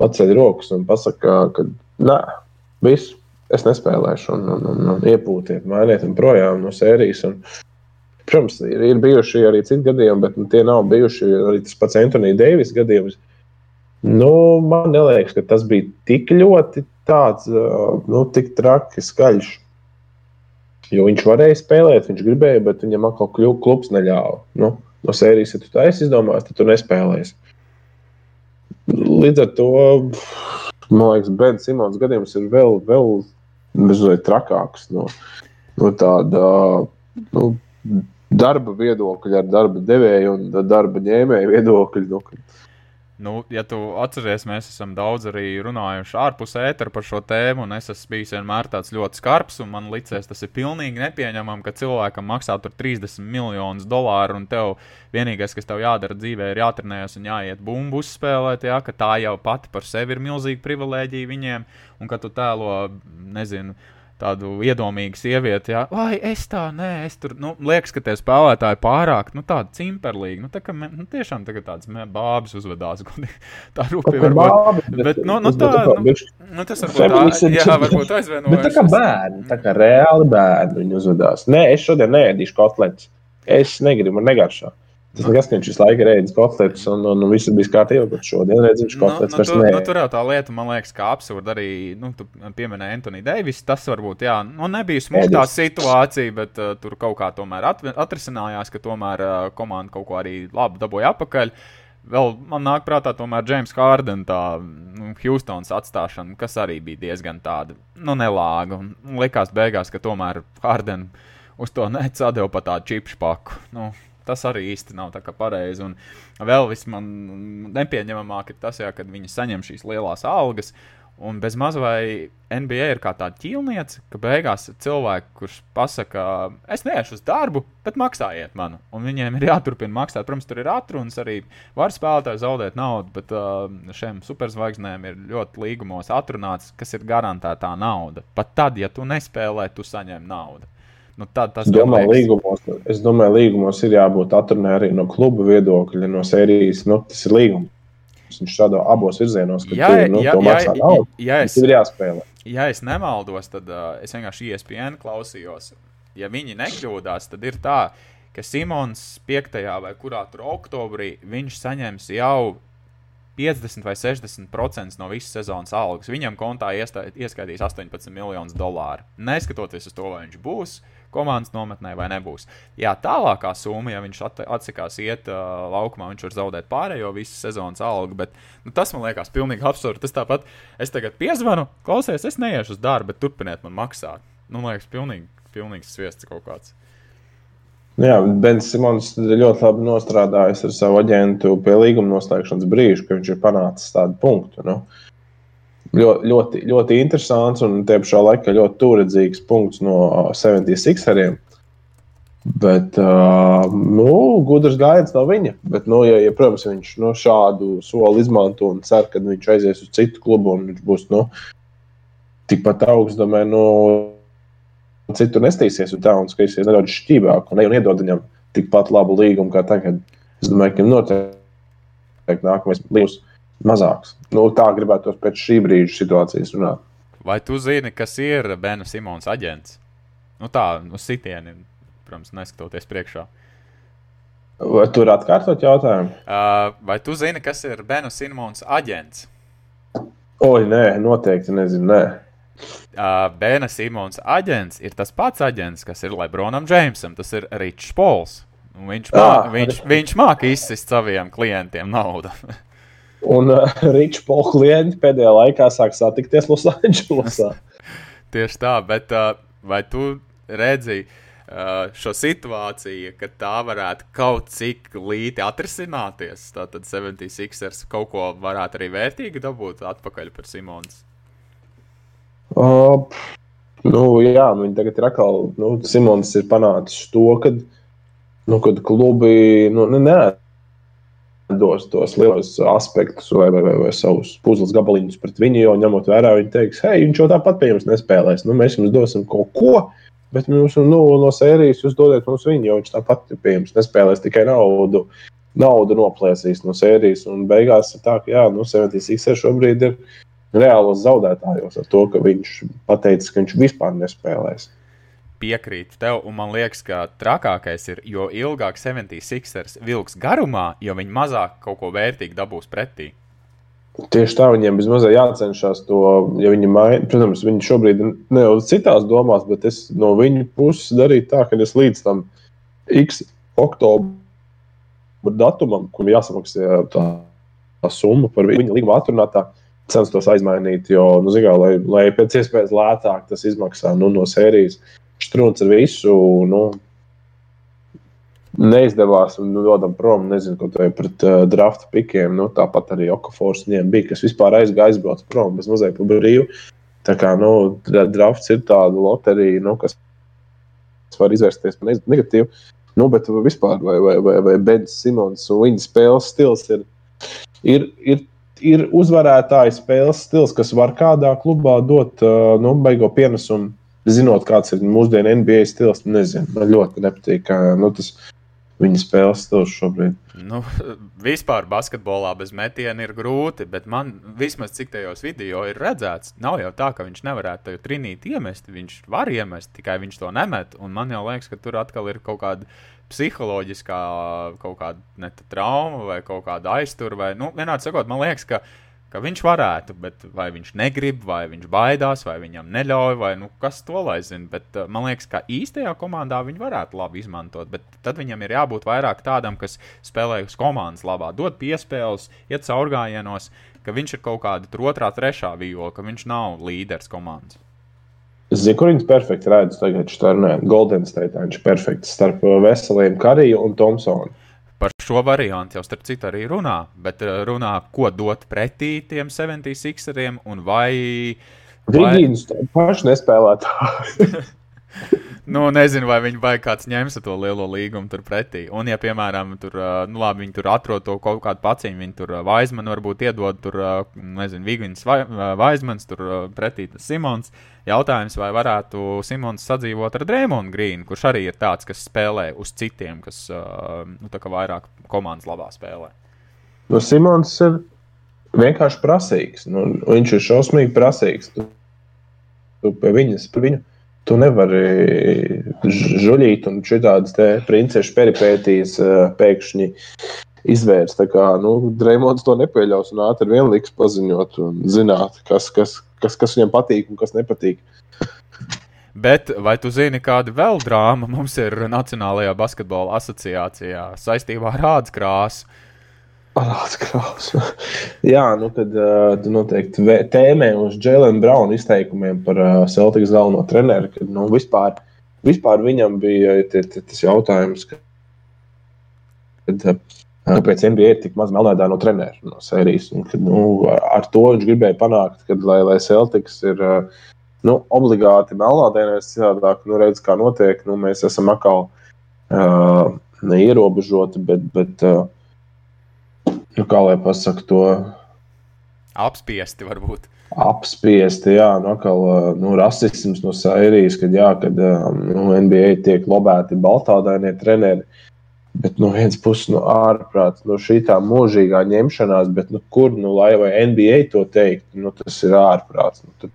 paceļ rokas un pasakā, ka nē, viss, es nespēlēšu, un, un, un, un iepūtiet, mainiet un projām no sērijas. Un, protams, ir, ir bijuši arī citi gadījumi, bet nu, tie nav bijuši arī tas pats Antonius Deivis gadījums. Nu, man liekas, ka tas bija tik ļoti tāds, nu, tik traki skaļš. Jo viņš varēja spēlēt, viņš gribēja, bet viņam atkal klubs neļāva. Nu, no sērijas, ja tu tā esi izdomājis, tad tu nespēlēsi. Līdz ar to, man liekas, Bens Simons gadījums ir vēl, vēl mazliet trakāks no, no tāda nu, darba viedokļa, ar darba devēju un darba ņēmēju viedokļu. Nu, Nu, ja tu atceries, mēs esam daudz arī runājuši ārpus ētera par šo tēmu, un es esmu bijis vienmēr tāds ļoti skarbs, un man liekas, tas ir pilnīgi nepieņemami, ka cilvēkam maksā 30 miljonus dolāru, un tev vienīgais, kas tev jādara dzīvē, ir jātrenējas un jāiet bumbu uzspēlēt, jā, ka tā jau pati par sevi ir milzīga privilēģija viņiem, un ka tu tēlo, nezinu, tādu iedomīgu sievieti, jā, vai es tā, nē, es tur, nu, liekas, ka tie spēlētāji pārāk, nu, tādi cimperlīgi, nu, tā kā, nu, tiešām tagad tāds bābis uzvedās, tā rūpīgi varbūt, bet, bet, nu, nu, tā, nu, nu tas varbūt tā, jā, varbūt aizvienojuši. Bet tā kā bērni, tā kā reāli bērni viņi uzvedās. Nē, es šodien neēdīšu kotletes, es negribu, man negaršā. Tas nekas, ka viņš visu laiku ir ēdis kotletes, un, un, un viss bija kārtībā, bet šodien redzēju, viņš kotletes nu, nu, tur, nu, tur jau tā lieta, man liekas, kā absurda arī, nu, tu pieminēji Antoni Deivis, tas varbūt, jā, nu, nebija smūgtā situācija, bet uh, tur kaut kā tomēr atrisinājās, ka tomēr uh, komanda kaut ko arī labi dabūja apakaļ. Vēl man nāk prātā, tomēr James Hardens, tā nu, Houstons atstāšana, kas arī bija diezgan tāda, nu, nelāga. Un likās beigās, ka tomēr Hardens uz to necādēja pat tādu čipšu paku. Nu, tas arī īsti nav pareizi. Un vēl viss man nepieņemamāk ir tas, jā, kad viņi saņem šīs lielās algas. Un bez maz vai NBA ir kā tāda ķīlniece, ka beigās ir cilvēki, kurš pasakā, es neiešu uz darbu, bet maksājiet man. Un viņiem ir jāturpina maksāt. Protams, tur ir atrunas, arī var spēlētāji zaudēt naudu, bet uh, šiem superzvaigznēm ir ļoti līgumos atrunāts, kas ir garantētā nauda. Pat tad, ja tu nespēlē, tu saņem naudu. Nu, tā, tas es, domāju, līgumos, es domāju, līgumos ir jābūt atrunai arī no kluba viedokļa, no sērijas. Nu, tas ir līgums. Viņš strādā abos virzienos, ka jā, tu, nu, jā, jā, naudu, jā, es, ir jāspēlē. Ja es nemaldos, tad uh, es vienkārši ESPN klausījos. Ja viņi nekļūdās, tad ir tā, ka Simons 5. vai kurā tur oktobrī viņš saņems jau 50 vai 60% no visas sezonas algas. Viņam kontā ieskaitīs 18 miljonus dolāru. Neskatoties uz to, vai viņš būs komandas nometnē vai nebūs. Jā, tālākā summa, ja viņš atsakās iet uh, laukumā, viņš var zaudēt pārējo visu sezonas algu. Bet nu, tas man liekas pilnīgi absurdi. Tas tāpat, es tagad piezvanu, klausies, es neiešu uz darbu, bet turpiniet man maksāt. Nu, man liekas, pilnīgi, pilnīgi sviests kaut kāds. Jā, Bens Simons ļoti labi nostrādājis ar savu aģentu pie līguma noslēgšanas brīža, kad viņš ir panācis tādu punktu. Nu. Uh, ļoti, ļoti, ļoti interesants un tie pašā laikā ļoti turedzīgs punkts no 76eriem. Bet, uh, nu, gudrs gājiens no viņa. Bet, nu, ja, ja, protams, viņš nu, šādu soli izmanto un cer, ka viņš aizies uz citu klubu un viņš būs nu, tikpat augsts, domāju, nu, citur nestīsies tā un skatīsies nedaudz šķībāk un, un iedod viņam tikpat labu līgumu kā tagad. Es domāju, ka noteikti nākamais līgums mazāks. Nu, tā gribētu pēc šī brīža situācijas runāt. Vai tu zini, kas ir Bena Simons aģents? Nu, tā, nu, sitieni, protams, neskatoties priekšā. Vai tur atkārtot jautājumu? Uh, vai tu zini, kas ir Bena Simons aģents? Oi, nē, noteikti nezinu. Nē. Uh, Bena Simons aģents ir tas pats aģents, kas ir Lebronam Džeimsam. Tas ir Ričs Pols. Viņš, mā, ah, viņš, viņš māca izsist saviem klientiem naudu. Un uh, Ričs Pola klienti pēdējā laikā sāk satikties Losandželosā. Tieši tā, bet uh, vai tu redzi uh, šo situāciju, ka tā varētu kaut cik līti atrisināties? Tātad 76ers kaut ko varētu arī vērtīgi dabūt atpakaļ par Simons. Uh, nu, jā, nu, viņi tagad ir atkal, nu, Simons ir panācis to, ka, nu, kad klubi, nu, ne, dos tos lielos aspektus vai, vai, vai, vai savus puzles gabaliņus pret viņu, jo ņemot vērā, viņi teiks, hei, viņš jau tāpat pie jums nespēlēs. Nu, mēs jums dosim kaut ko, bet mums, nu, no sērijas jūs dodiet mums viņu, jo viņš tāpat pie jums nespēlēs tikai naudu. Naudu noplēsīs no sērijas, un beigās ir tā, ka, jā, nu, 76 šobrīd ir reālos zaudētājos ar to, ka viņš pateica, ka viņš vispār nespēlēs piekrītu tev, un man liekas, ka trakākais ir, jo ilgāk 76ers vilks garumā, jo viņi mazāk kaut ko vērtīgu dabūs pretī. Tieši tā viņiem bezmazliet jācenšas to, ja viņi maina. Protams, viņi šobrīd ne jau citās domās, bet es no viņu puses darītu tā, ka es līdz tam X oktobra datumam, kur jāsamaksā tā, tā summa par viņu līguma atrunātā, censtos aizmainīt, jo, nu, zigā, lai, lai pēc iespējas lētāk tas izmaksā nu, no sērijas. Strūns ar visu. Nu, Neizdevās, un nu, dodam prom, nezinu, ko tādu pret uh, drafta pikiem. Nu, tāpat arī Okafors viņiem bija, kas vispār aizgāja, aizbrauca prom bez mazliet pa brīvu. Tā kā nu, drafts ir tāda loterija, nu, kas var izvērsties par negatīvu. Nu, bet vispār, vai, vai, vai, vai Bens Simons un viņa spēles stils ir, ir, ir, ir uzvarētāja spēles stils, kas var kādā klubā dot uh, nu, beigo pienesumu zinot, kāds ir mūsdienu NBA stils, nezinu, man ļoti nepatīk. Kā, nu, tas, Viņa spēles stils šobrīd. Nu, vispār basketbolā bez metiena ir grūti, bet man vismaz cik tajos video ir redzēts, nav jau tā, ka viņš nevarētu to trinīt iemest. Viņš var iemest, tikai viņš to nemet. Un man jau liekas, ka tur atkal ir kaut kāda psiholoģiskā kaut kāda ne, trauma vai kaut kāda aizturba. Vai, nu, vienādi sakot, man liekas, ka ka viņš varētu, bet vai viņš negrib, vai viņš baidās, vai viņam neļauj, vai nu, kas to lai zina. Bet uh, man liekas, ka īstajā komandā viņi varētu labi izmantot. Bet tad viņam ir jābūt vairāk tādam, kas spēlē uz komandas labā, dod piespēles, iet caurgājienos, ka viņš ir kaut kāda otrā, trešā viola, ka viņš nav līderis komandas. Es zinu, kur viņš perfekti redz tagad, Šternē, Golden State. Viņš ir perfekts starp veseliem Kariju un Thompsonu. Šo variantu jau starp citu arī runā, bet eh, runā, ko dot pretī tiem 76eriem un vai. Vigīns vai... paši nespēlētāji. nu, nezinu, vai viņi vai kāds ņems to lielo līgumu tur pretī. Un, ja, piemēram, tur, nu, labi, viņi tur atrod to kaut kādu paciņu, viņi tur Vaismanu varbūt iedod, tur, nezinu, Vigins Vaismans, tur pretī tas Simons. Jautājums, vai varētu Simons sadzīvot ar Drēmonu Grīnu, kurš arī ir tāds, kas spēlē uz citiem, kas, nu, tā kā vairāk komandas labā spēlē. Nu, Simons ir vienkārši prasīgs. Nu, viņš ir šausmīgi prasīgs. Tu, tu pie viņas, pie viņu Tu nevari žuļīt un šādas princešu peripētīs pēkšņi izvērst. Tā kā nu, Dreamlands to nepieļaus un ātri vien liks paziņot un zināt, kas, kas, kas, kas viņam patīk un kas nepatīk. Bet vai tu zini, kāda vēl drāma mums ir Nacionālajā basketbola asociācijā saistībā ar rādes krāsu? Atkrāps. Jā, nu tad uh, noteikti tēmē uz Jēlēna Brauna izteikumiem par uh, Celtics galveno treneru. Kad, nu, vispār, vispār viņam bija tie, tie, tas jautājums, ka, kad, uh, kāpēc NBA ir tik maz melnēdāno treneru no sērijas. Un, kad, nu, ar to viņš gribēja panākt, kad, lai, lai Celtics ir uh, nu, obligāti melnādēnēs citādāk, nu, redz, kā notiek, nu, mēs esam atkal uh, neierobežoti, bet, bet uh, nu, kā lai pasaktu to. Apspiesti varbūt. Apspiesti, jā, nu, atkal, nu, rasisms no sērijas, kad, jā, kad nu, NBA tiek lobēti baltādainie treneri. Bet no vienas puses, no ārprāts, no šī tā mūžīgā ņemšanās, bet nu, kur, nu, lai vai NBA to teikt, nu, tas ir ārprāts. Nu, tad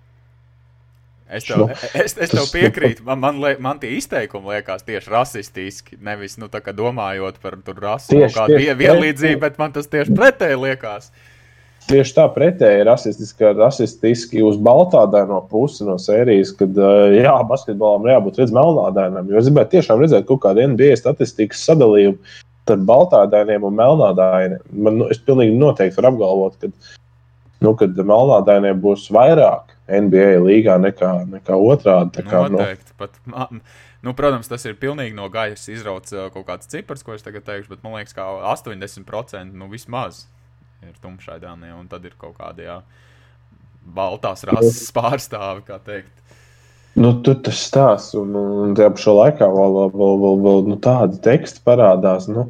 Es tev, nu, es, es tev piekrītu. Man, man, man tie izteikumi liekas tieši rasistiski. Nevis nu, domājot par rasu tieši, kādu vienlīdzību, bet man tas tieši pretēji liekas. Tieši tā pretēji rasistiski, rasistiski uz baltādēno pusi no sērijas, kad jā, basketbolam jābūt redzamam melnādēnam. Jo es gribētu tiešām redzēt kaut kādu NBA statistikas sadalījumu starp baltādēniem un melnādēniem. Man, nu, es pilnīgi noteikti varu apgalvot, ka, nu, kad melnādēniem būs vairāk NBA līgā nekā, nekā otrādi. Kā, nu, Noteikti. Nu. Pat, man, nu, protams, tas ir pilnīgi no gaisa izrauts kaut kāds cipars, ko es tagad teikšu, bet man liekas, ka 80% nu, vismaz ir tumšaidānie, un tad ir kaut kādi jā, baltās rases pārstāvi, kā teikt. Nu, tur tas stāsts, un, un tajā pašā laikā vēl, vēl, vēl, vēl nu, tādi teksti parādās. Nu,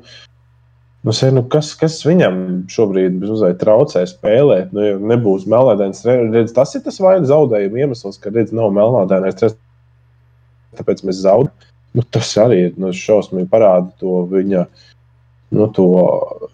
Nu, se, nu, kas, kas viņam šobrīd traucē spēlēt? Nu, ja nebūs melnādains treniņš, tas ir tas vainas zaudējuma iemesls, ka redz, nav melnādainais. Tāpēc mēs zaudējam. Nu, tas arī nu, šausmīgi parāda to viņa nu, to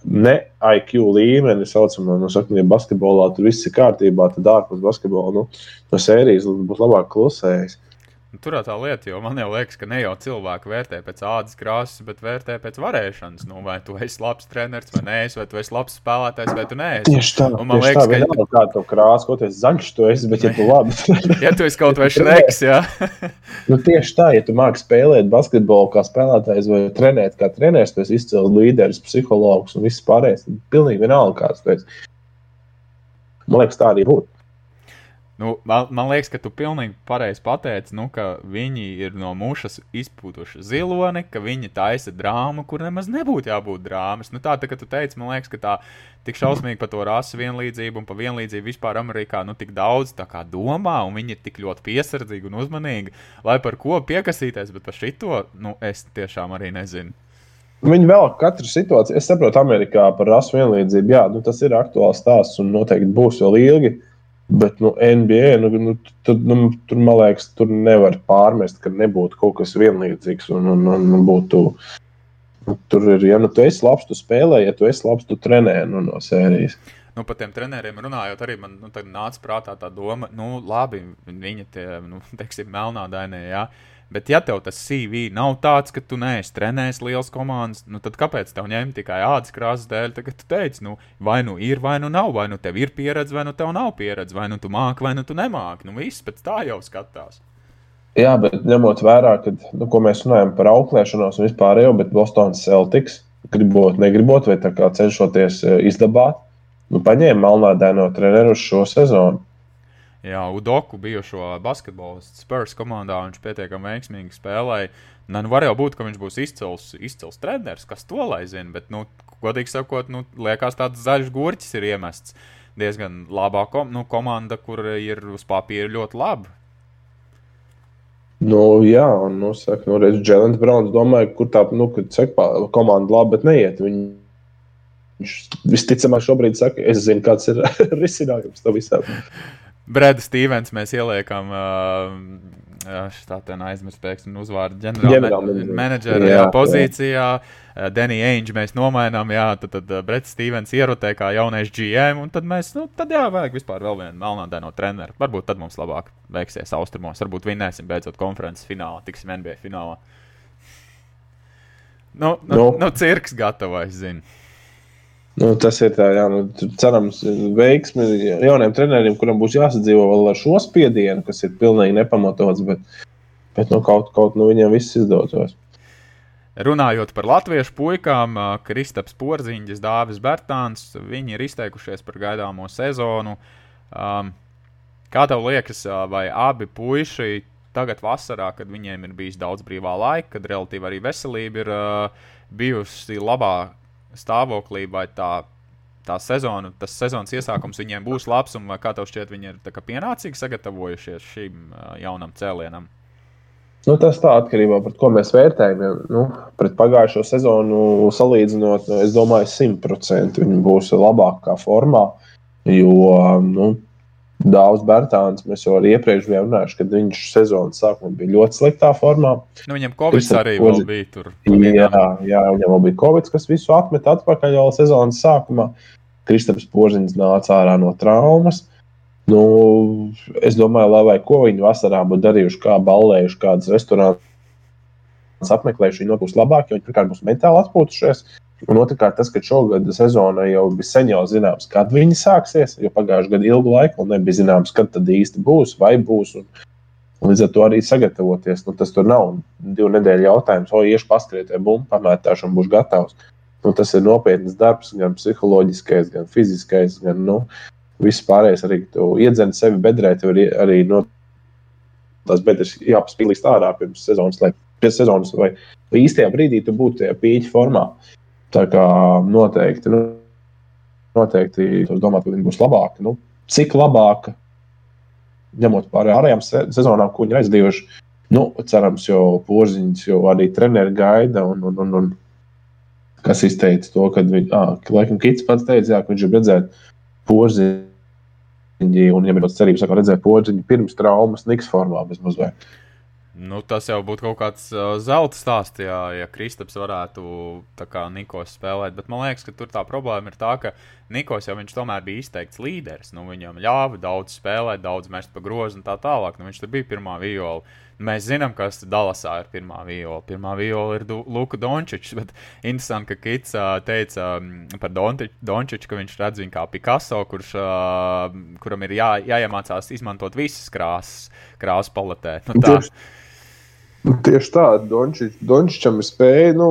ne IQ līmeni, saucamā, nu, saka, ja basketbolā tur viss ir kārtībā, tad ārpus basketbola nu, no sērijas būtu labāk klusējis. Nu, tur tā lieta, jo man jau liekas, ka ne jau cilvēki vērtē pēc ādas krāsas, bet vērtē pēc varēšanas. Nu, vai tu esi labs treneris, vai nē, vai tu esi labs spēlētājs, vai tu neesi. Tieši tā, un man liekas, tā, ka nav kāda to krāsa, ko tu esi zaļš, tu esi, bet ja tu labi. ja tu esi kaut vai šreks, jā. nu, tieši tā, ja tu māki spēlēt basketbolu kā spēlētājs vai trenēt kā treneris, tu esi izcils līderis, psihologs un viss pārējais. Pilnīgi vienalga, kāds tu esi. Man liekas, tā arī būtu. Nu, man, liekas, ka tu pilnīgi pareizi pateici, nu, ka viņi ir no mušas izpūtuši ziloni, ka viņi taisa drāmu, kur nemaz nebūtu jābūt drāmas. Nu, tā, tā kā tu teici, man liekas, ka tā tik šausmīgi par to rasu vienlīdzību un par vienlīdzību vispār Amerikā nu, tik daudz domā, un viņi ir tik ļoti piesardzīgi un uzmanīgi, lai par ko piekasīties, bet par šito nu, es tiešām arī nezinu. Viņi vēl katru situāciju, es saprotu, Amerikā par rasu vienlīdzību, jā, nu, tas ir aktuāls stāsts un noteikti būs vēl ilgi. Bet nu, NBA nu, nu, tur, nu, tur, man liekas, tur nevar pārmest, ka nebūtu kaut kas vienlīdzīgs. Un, un, un būtu, nu, tur ir, ja nu, tu esi labs, tu spēlē, ja tu esi labs, tu trenē nu, no sērijas. Nu, par tiem treneriem runājot, arī man nu, nāca prātā tā doma, nu, labi, viņi tie, nu, teiksim, melnādainie. Ja? Bet, ja tev tas CV nav tāds, ka tu neesi trenējis liels komandas, nu, tad kāpēc tev ņemt tikai ādas krāsas dēļ? Tagad tu teici, nu, vai nu ir, vai nu nav, vai nu tev ir pieredze, vai nu tev nav pieredze, vai nu tu māki, vai nu tu nemāki. Nu, viss pēc tā jau skatās. Jā, bet ņemot vērā, ka, nu, mēs runājam par auklēšanos un vispār jau, bet Bostonas Celtics, gribot, negribot, vai cenšoties eh, izdabāt, nu, paņēma melnādaino treneru uz šo sezonu. Jā, Udoku bijušo basketbolistu Spurs komandā viņš pietiekami veiksmīgi spēlēja. Nu, nu, var jau būt, ka viņš būs izcils, izcils treneris, kas to lai zina, bet, nu, godīgi sakot, nu, liekas, tāds zaļš gurķis ir iemests. Diezgan labā kom nu, komanda, kur ir uz papīra ļoti laba. Nu, jā, un, nu, saka, nu, redz, Jēlens Browns domāja, kur tā, nu, saka, komanda labi, bet neiet. Viņi, viņš visticamāk šobrīd saka, es zinu, kāds ir risinājums tam visam. Breda Stevens mēs ieliekam. Uh, Tā tā aizmirst, pēkšņi uzvārdu ģenerālmenedžera pozīcijā. Denija Ainge mēs nomainām, jā, tad, tad Brets Stevens ierotē kā jaunais GM, un tad mēs, nu, tad jā, vajag vispār vēl vienu melnādaino treneru. Varbūt tad mums labāk veiksies austrumos, varbūt vinnēsim beidzot konferences finālā, tiksim NBA finālā. Nu, nu, nu. nu cirks gatavais, zinu. Nu, tas ir tā, jā, nu, cerams, veiksmi jauniem treneriem, kuriem būs jāsadzīvo vēl ar šo spiedienu, kas ir pilnīgi nepamatots, bet, bet nu, kaut, kaut nu, viņiem viss izdotos. Runājot par latviešu puikām, Kristaps Porziņģis, Dāvis Bērtāns, viņi ir izteikušies par gaidāmo sezonu. Um, kā tev liekas, vai abi puiši tagad vasarā, kad viņiem ir bijis daudz brīvā laika, kad relatīvi arī veselība ir uh, bijusi labāka? Stāvoklī, vai tā, tā sezona, tas sezonas iesākums viņiem būs labs, un kā tev šķiet, viņi ir pienācīgi sagatavojušies šim jaunam cēlienam? Nu, tas tā atkarībā no tā, ko mēs vērtējam. Ja, nu, pret pagājušo sezonu salīdzinot, nu, es domāju, simtprocentīgi viņi būs labākā formā. Jo nu, Dāvs Bērtāns, mēs jau iepriekš bijām runājuši, ka viņš sezonas sākumā bija ļoti sliktā formā. Nu, viņam Covid arī Kozi... bija tur. Jā, jā, viņam bija Covid, kas visu atmet atpakaļ jau sezonas sākumā. Kristaps Porziņš nāca ārā no traumas. Nu, es domāju, lai vai ko viņi vasarā būtu darījuši, kā ballējuši, kādas restorānas apmeklējuši, viņi būs labāki, jo viņi pirmkārt būs mentāli atpūtušies. Un otrkārt, tas, ka šogad sezona jau bija sen jau zināms, kad viņi sāksies, jo pagājušajā gadā ilgu laiku nebija zināms, kad tad īsti būs vai būs. Un, un līdz ar to arī sagatavoties. Nu, tas tur nav divu nedēļu jautājums, o, iešu paskrietē, bumbu pamētāšu un būšu gatavs. Nu, tas ir nopietns darbs, gan psiholoģiskais, gan fiziskais, gan nu, viss pārējais. Arī tu iedzeni sevi bedrē, tev ir arī no tās bedres jāpaspīlīst ārā pirms sezonas, lai pēc sezonas vai, vai īstajā brīdī tu būtu tajā pīķa formā. Tā kā noteikti, nu, noteikti es domāju, ka viņi būs labāki. Nu, cik labāka, ņemot pārējām ārējām sezonām, ko viņi aizdījuši. Nu, cerams, jau porziņš jau arī treneri gaida. Un, un, un, un kas izteica to, ka viņš, ah, laikam, Kits pats teica, jā, ka viņš grib redzēt porziņu, un viņam ir tāds cerības, ka redzēt porziņu pirms traumas, niks formā bezmaz vai. Nu, tas jau būtu kaut kāds uh, zelta stāsts, ja, ja Kristaps varētu kā Nikos spēlēt. Bet man liekas, ka tur tā problēma ir tā, ka Nikos jau viņš tomēr bija izteikts līderis. Nu, viņam ļāva daudz spēlēt, daudz mest pa grozu un tā tālāk. Nu, viņš tur bija pirmā viola. Mēs zinām, kas Dallasā ir pirmā viola. Pirmā viola ir Luka Dončičs. Bet interesanti, ka Kits uh, teica um, par Dončiču, ka viņš redz viņu kā Picasso, kurš, uh, kuram ir jā, jāiemācās izmantot visas krāsas, krāsu paletē. Nu, tā. Nu, tieši tā, Dončič, Dončičam ir spēja, nu,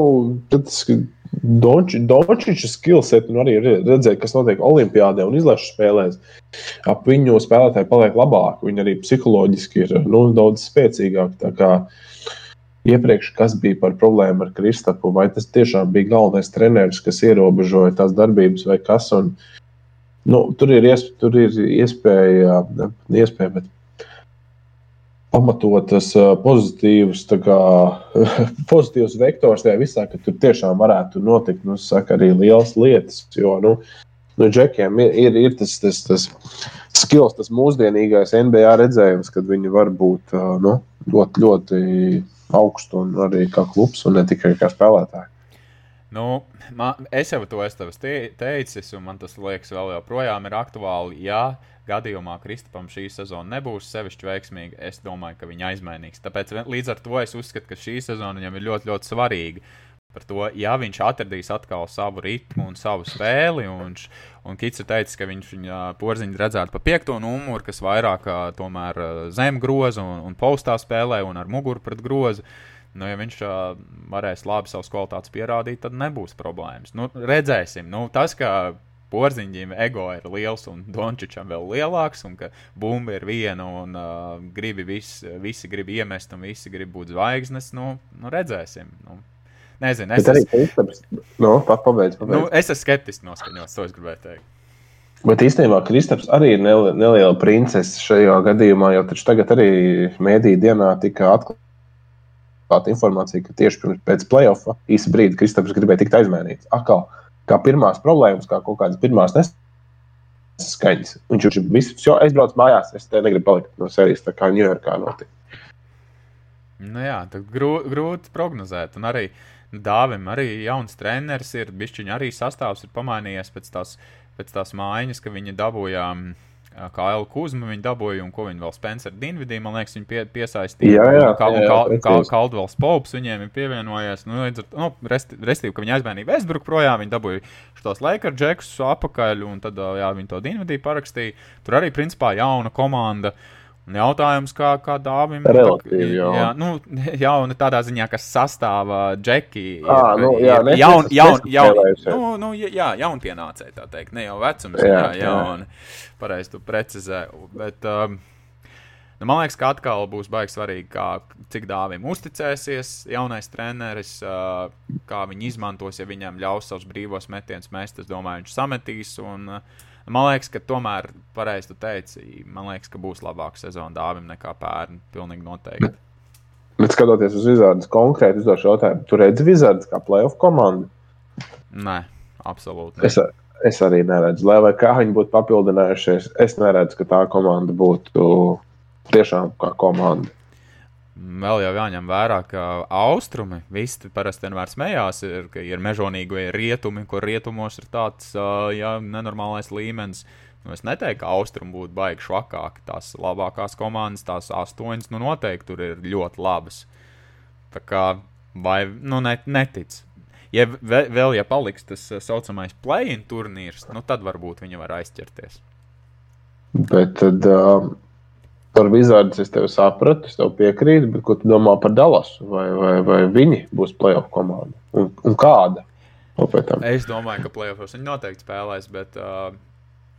tas, Donči, Dončiča skillset, un arī redzēt, kas notiek Olimpijādē un izlašu spēlēs. Ap viņu spēlētāji paliek labāki, viņi arī psiholoģiski ir nu, daudz spēcīgāki. Iepriekš, kas bija par problēmu ar Kristapu, vai tas tiešām bija galvenais treneris, kas ierobežoja tās darbības, vai kas. Un, nu, tur ir, iesp tur ir iespēja, iespēja bet pamatotas pozitīvas, kā, pozitīvs vektors tajā visā, ka tur tiešām varētu notikt nu, saka, arī lielas lietas. Jo nu, nu, džekiem ir, ir, ir tas, tas, tas skills, tas mūsdienīgais NBA redzējums, kad viņi var būt nu, ļoti, ļoti augstu un arī kā klubs, un ne tikai kā spēlētāji. Nu, man, es jau to esmu teicis, un man tas liekas, vēl joprojām ir aktuāli. Jā, gadījumā Kristapam šī sezona nebūs sevišķi veiksmīga, es domāju, ka viņa aizmainīgs. Tāpēc līdz ar to es uzskatu, ka šī sezona viņam ir ļoti, ļoti svarīga. Par to, ja viņš atradīs atkal savu ritmu un savu spēli, un, un Kits ir teicis, ka viņš viņa porziņu redzētu pa piekto numuru, kas vairāk tomēr zem groza un, un postā spēlē un ar muguru pret grozu. Nu, ja viņš uh, varēs labi savas kvalitātes pierādīt, tad nebūs problēmas. Nu, redzēsim. Nu, tas, ka porziņģim ego ir liels un Dončičam vēl lielāks, un ka bumba ir viena un uh, gribi vis, visi grib iemest un visi grib būt zvaigznes, nu, nu redzēsim. Nu, nezinu, es esmu. Nu, pabeidz, pabeidz. Nu, es esmu skeptiski noskaņots, to es gribēju teikt. Bet īstenībā Kristaps arī ir neliela princese šajā gadījumā, jo tagad arī mēdī dienā tika atklāta informācija, ka tieši pēc playoffs īsa brīdi Kristaps gribēja tikt aizmainīts. Akal, kā pirmās problēmas, kā kaut kādas pirmās neskaņas. Viņš jau visu, jo es braucu mājās, es te negribu palikt no serijas, tā kā Ņujorkā notika. Nu jā, grū, grūti prognozēt. Un arī Dāvim arī jauns treneris ir, bišķiņa arī sastāvs ir pamainījies pēc tās, pēc tās mājas, ka viņi dabūjām. Um, kā Elu Kuzmu viņi dabūja, un ko viņi vēl Spencer Dinvidī, man liekas, viņi pie, piesaistīja. Jā, jā, kā, jā, jā, kā, kā Kaldvels Pops viņiem ir pievienojies. Nu, līdz ar to, nu, restīvi, ka viņi aizmainīja Westbrook projām, viņi dabūja šos Lakers džekus apakaļ, un tad, jā, viņi to Dinvidī parakstīja. Tur arī, principā, jauna komanda. Un jautājums, kā, kā dāvim Relatīvi, jā. jā, nu, jauna tādā ziņā, kas sastāv džeki. Ah, nu, jā, jaun, jaun, jaun, nu, nu, jā, jaunpienācēji, tā teikt, ne jau vecums, jā, jā, jauni. Pareizi tu precizē. Bet, um, Nu, man liekas, ka atkal būs baigi svarīgi, kā, cik dāvim uzticēsies jaunais treneris, uh, kā viņi izmantos, ja viņam ļaus savus brīvos metienus mest. Es domāju, viņš sametīs. Un, uh, Man liekas, ka tomēr, pareizi tu teici, man liekas, ka būs labāka sezona dāvim nekā pērn. Pilnīgi noteikti. Bet, skatoties uz Vizardas konkrēti, uzdošu jautājumu, tu redzi Vizardas kā playoff komandu? Nē, absolūti. Ne. Es, es arī neredzu, lai vai kā viņi būtu papildinājušies. Es neredzu, ka tā komanda būtu tiešām kā komanda. Vēl jau jāņem vērā, ka austrumi visi parasti vienmēr smējās, ir, ka ir mežonīgi vai rietumi, kur rietumos ir tāds jā, nenormālais līmenis. Nu, es neteiktu, ka austrumi būtu baigi švakāki. Tās labākās komandas, tās astoņas, nu noteikti tur ir ļoti labas. Tā kā, vai, nu, net, netic. Ja vēl, ja paliks tas tā saucamais play-in turnīrs, nu tad varbūt viņi var aizķerties. Bet tad. Uh Par Wizards es tevi sapratu, es tev piekrītu, bet ko tu domā par Dallasu? Vai, vai, vai viņi būs playoff komanda? Un, un kāda? Es domāju, ka playoffs viņi noteikti spēlēs, bet uh,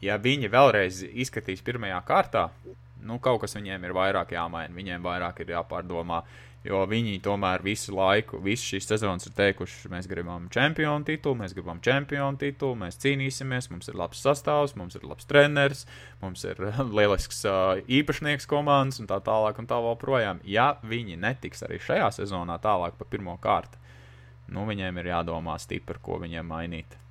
ja viņi vēlreiz izskatīs pirmajā kārtā, nu, kaut kas viņiem ir vairāk jāmaina, viņiem vairāk ir jāpārdomā. Jo viņi tomēr visu laiku, visu šīs sezonas ir teikuši, mēs gribam čempionu titulu, mēs gribam čempionu titulu, mēs cīnīsimies, mums ir labs sastāvs, mums ir labs treneris, mums ir lielisks uh, īpašnieks komandas un tā tālāk un tā joprojām. Ja viņi netiks arī šajā sezonā tālāk pa pirmo kārtu, nu, viņiem ir jādomā stipri, ko viņiem mainīt.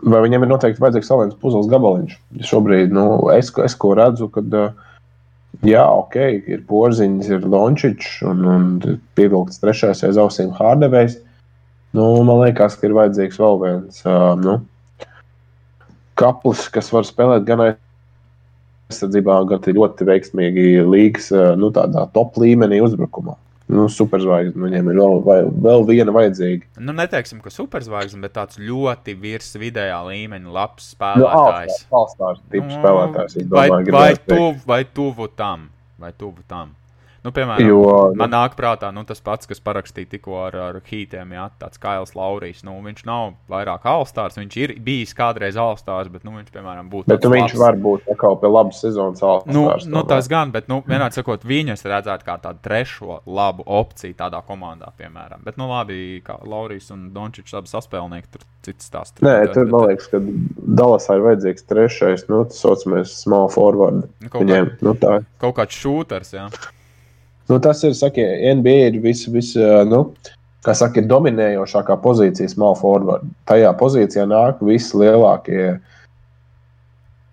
Vai viņam ir noteikti vajadzīgs vēl viens puzles gabaliņš? Šobrīd nu, es, es ko redzu, kad jā, ok, ir porziņš, ir Lončičs un, un pievilkts trešais aiz ausīm Hārdevējs. Nu, man liekas, ka ir vajadzīgs vēl viens nu, kaplis, kas var spēlēt gan aizsardzībā, gan ļoti veiksmīgi līgas nu, top līmenī uzbrukumā nu, superzvaigzne. Viņiem ir vēl, vēl viena vajadzīga. Nu, neteiksim, ka superzvaigzne, bet tāds ļoti virs vidējā līmeņa, labs spēlētājs. Nu, Valstārs tips nu, spēlētājs. Domāju, vai, vai, tuv, vai tuvu tam? Vai tuvu tam? Nu, piemēram, jo, man nāk prātā nu, tas pats, kas parakstīja tikko ar, ar Hītiem, ja tāds Kails Laurijs. Nu, viņš nav vairāk alstārs, viņš ir bijis kādreiz alstārs, bet nu, viņš, piemēram, būtu. Bet nu, viņš var būt kaut pie labas sezonas alstārs. Nu, nu, tas gan, bet, nu, vienādi sakot, viņu es redzētu kā tādu trešo labu opciju tādā komandā, piemēram. Bet, nu, labi, kā Laurijs un Dončičs abi saspēlnieki, tur cits stāsts. Nē, tur, bet, man liekas, ka Dalasā ir vajadzīgs trešais, nu, tas saucamies small forward. Nu, kaut, Viņiem, kā, nu, tā. kaut kāds šūters, jā. Ja. Nu, tas ir, saka, NBA ir vis, vis, nu, kā saka, dominējošākā pozīcija small forward. Tajā pozīcijā nāk visi lielākie,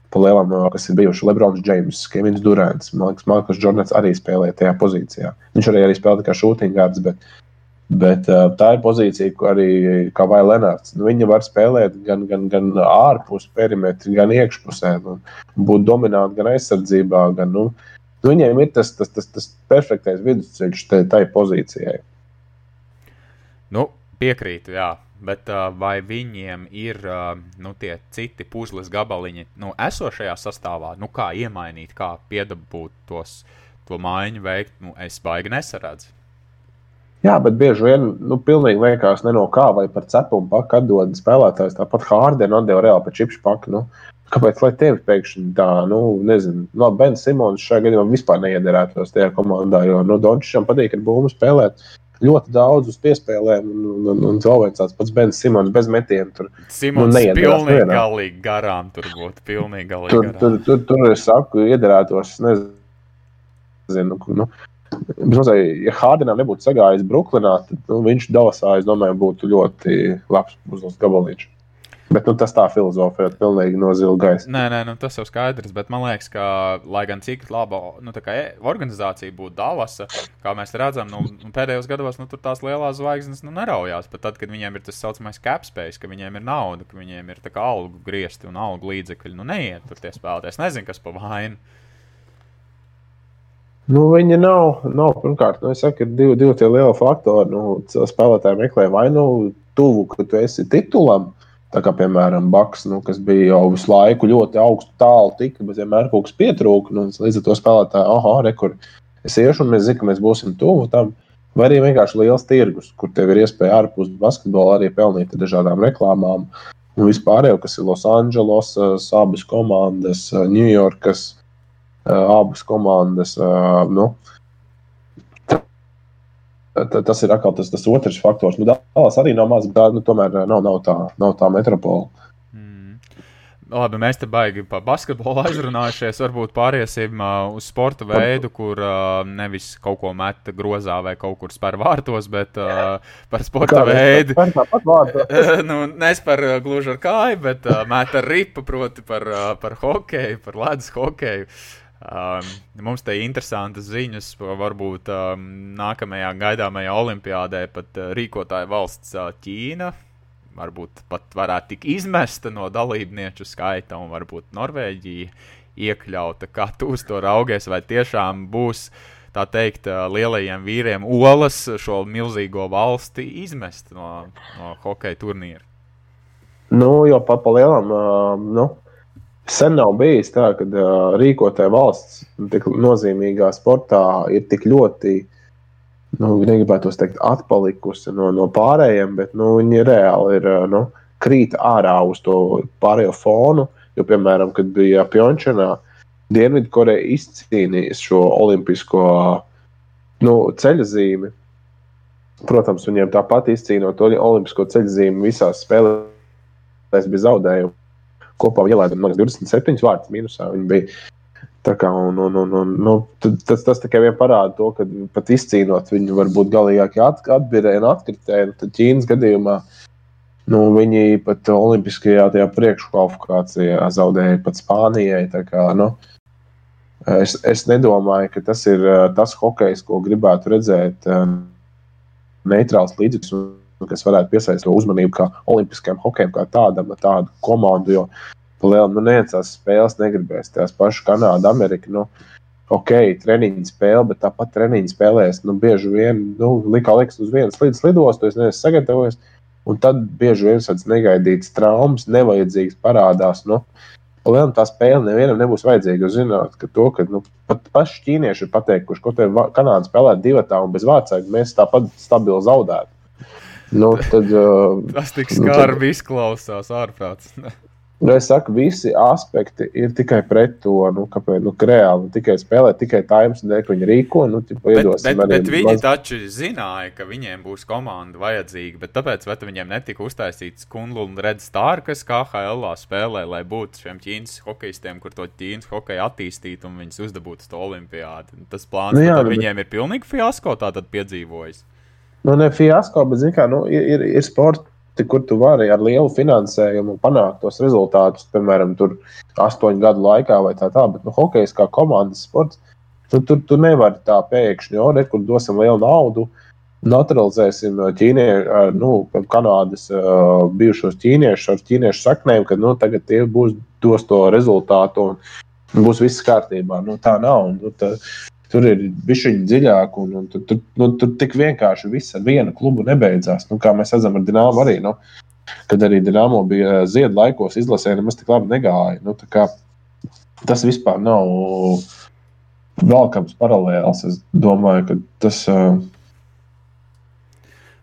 pa lielam, kas ir bijuši Lebrons James, Kevins Durants, man liekas, Markus Jordans arī spēlē tajā pozīcijā. Viņš arī, arī spēlē kā shootinggārds, bet, bet tā ir pozīcija, ko arī kā vai Lenārds. Nu, viņa var spēlēt gan, gan, gan ārpus perimetra, gan iekšpusē, nu, būt dominanti gan aizsardzībā, gan, nu, Nu, viņiem ir tas, tas, tas, tas perfektais vidusceļš tai pozīcijai. Nu, piekrītu, jā. Bet uh, vai viņiem ir uh, nu, tie citi puzles gabaliņi nu, esošajā sastāvā, nu, kā iemainīt, kā piedabūt tos, to maiņu veikt, nu, es baigi nesaredzu. Jā, bet bieži vien nu, pilnīgi liekas, ne no kā vai par cepumu paku atdod spēlētājs. Tāpat Hārdena atdeva reāli par čipšu paku. Nu, Kāpēc lai tevi pēkšņi tā, nu, nezinu, no nu, Bens Simons šajā gadījumā vispār neiederētos tajā komandā, jo, nu, Dončišam patīk ar būmu spēlēt ļoti daudz uz piespēlēm, un, un, un, un vēl viens tāds pats Bens Simons bez metiena. Tur Simons nu, pilnīgi vienā. galīgi garām tur būtu, pilnīgi galīgi tur, garām. Tur, tur, tur, es saku, iederētos, nezinu, nu, Bizmazai, ja Hārdenam nebūtu sagājis Brooklynā, tad nu, viņš Dalasā, es domāju, būtu ļoti labs uzlas gabaliņš. Bet nu, tas tā filozofija ir pilnīgi no zila gaisa. Nē, nē, nu, tas jau skaidrs. Bet man liekas, ka, lai gan cik laba nu, e, organizācija būtu Dallasa, kā mēs redzam, nu, pēdējos gados nu, tur tās lielās zvaigznes nu, neraujās. Pat tad, kad viņiem ir tas saucamais capspace, ka viņiem ir nauda, ka viņiem ir algu griezti un algu līdzekļi, nu neiet tur tie spēlētāji. Es nezinu, kas pa vainu. Nu, viņi nav, nav pirmkārt, nu, saku, ir divi, divi tie lieli faktori. Nu, spēlētāji meklē vai nu tuvu, ka tu esi titulam, Tā kā, piemēram, Baks, nu, kas bija jau visu laiku ļoti augstu, tālu tika, bet vienmēr kaut kas pietrūka. Nu, līdz ar to spēlētāji, ah, rekur, es iešu, un mēs zinām, ka mēs būsim tuvu tam. Vai arī vienkārši liels tirgus, kur tev ir iespēja ārpus basketbola arī pelnīt dažādām reklāmām. Un vispār jau, kas ir Losandželos, abas komandas, Ņujorkas, abas komandas. Nu, tas ir atkal tas, tas otrs faktors. Nu, Dāvidas arī nav maz, bet nu, tomēr eh, nav, nav, tā, nav tā metropola. Mm. Labi, mēs te baigi par basketbolu aizrunājušies. Varbūt pāriesim uh, uz sporta veidu, kur uh, nevis kaut ko met grozā vai kaut kur spēr vārtos, bet uh, par sporta Kā, veidu. nu, nes par uh, gluži ar kāju, bet uh, met ar ripu, proti par, uh, par hokeju, par ledus hokeju. Uh, Um, mums te ir interesantas ziņas, varbūt um, nākamajā gaidāmajā olimpiādē pat uh, rīkotāja valsts uh, Ķīna. Varbūt pat varētu tikt izmesta no dalībnieku skaita, un varbūt Norvēģija iekļauta. Kā tu uz to raugies, vai tiešām būs tā teikt, uh, lielajiem vīriem olas šo milzīgo valsti izmest no, no hokeja turnīra? Nu, jau pa, pa lielam, uh, nu, Sen nav bijis tā, ka uh, rīkotāja valsts tik nozīmīgā sportā ir tik ļoti, nu, negribētu teikt, atpalikusi no, no pārējiem, bet nu, viņi reāli ir nu, krīt ārā uz to pārējo fonu. Jo, piemēram, kad bija Pjončānā, Dienvidkoreja izcīnīja šo olimpisko nu, ceļzīmi. Protams, viņiem tāpat izcīnot olimpisko ceļzīmi visās spēlēs bez zaudējumu kopā ielaidām 27 vārdus minusā. Viņi bija. Kā, un, un, un, un, nu, tas, tas tikai vien parāda to, ka pat izcīnot viņu varbūt galīgākie at, atbildēji un atkritēji. Tad Ķīnas gadījumā nu, viņi pat Olimpiskajā priekškvalifikācijā zaudēja pat Spānijai. Kā, nu, es, es nedomāju, ka tas ir tas hokejs, ko gribētu redzēt neitrāls līdzeklis, kas varētu piesaistīt uzmanību kā olimpiskajam hokejam, kā tādam, tādu komandu. Jo Palielam, nu, neviens tās spēles negribēs. Tās pašas Kanāda, Amerika. Nu, ok, treniņa spēle, bet tāpat treniņa spēlēs. Nu, bieži vien, nu, likā liekas, uz vienas līdz lidostas, es neesmu sagatavojies. Un tad bieži vien tādas negaidītas traumas, nevajadzīgas parādās. Nu, Palielam, tā spēle nevienam nebūs vajadzīga. Jūs zināt, ka to, ka nu, pat paši ķīnieši ir pateikuši, ka te Kanāda spēlē divu tādu bez vācēm, mēs tāpat stabili zaudētu. Nu, tad, uh, Tas tik skarbi nu, tad... izklausās ārprāts. Nu, es saku, visi aspekti ir tikai pret to, nu, kāpēc nu, reāli nu, tikai spēlē, tikai tā iemesla dēļ, ka viņi rīko. Nu, tipu, bet, bet, bet viņi maz... taču zināja, ka viņiem būs komanda vajadzīga. Bet tāpēc viņiem netika uztaisīts Kunlu un Red Star, kas KHL spēlē, lai būtu šiem ķīnas hokeistiem, kur to ķīnas hokeju attīstītu un viņus uzdabūtu to olimpiādu. Tas plāns nu, jā, bet... viņiem ir pilnīgi fiasko tātad piedzīvojis. Nu, ne fiasko, bet, zināmā mērā, nu, ir, ir, sports kur tu vari ar lielu finansējumu panākt tos rezultātus, piemēram, astoņu gadu laikā vai tā tālāk. Bet nu, hokejs kā komandas sports, tu, tur tu nevari tā pēkšņi, jo tur dosim lielu naudu. Naturalizēsim ķīniešu, nu, Kanādas uh, bijušos ķīniešus ar ķīniešu saknēm, ka nu, tagad tie būs dos to rezultātu un būs viss kārtībā. Nu, tā nav. Nu, tā, Tur ir bijusi dziļāk, un, un tur, tur, nu, tur tik vienkārši viss ar vienu klubu nebeidzās. Nu, kā mēs redzam, ar Dienāmu arī. Nu, kad arī Dienāmo bija ziedu laikos, izlasē nemaz tik labi negāja. Nu, kā, tas vispār nav velkams paralēls. Es domāju, ka tas. Uh,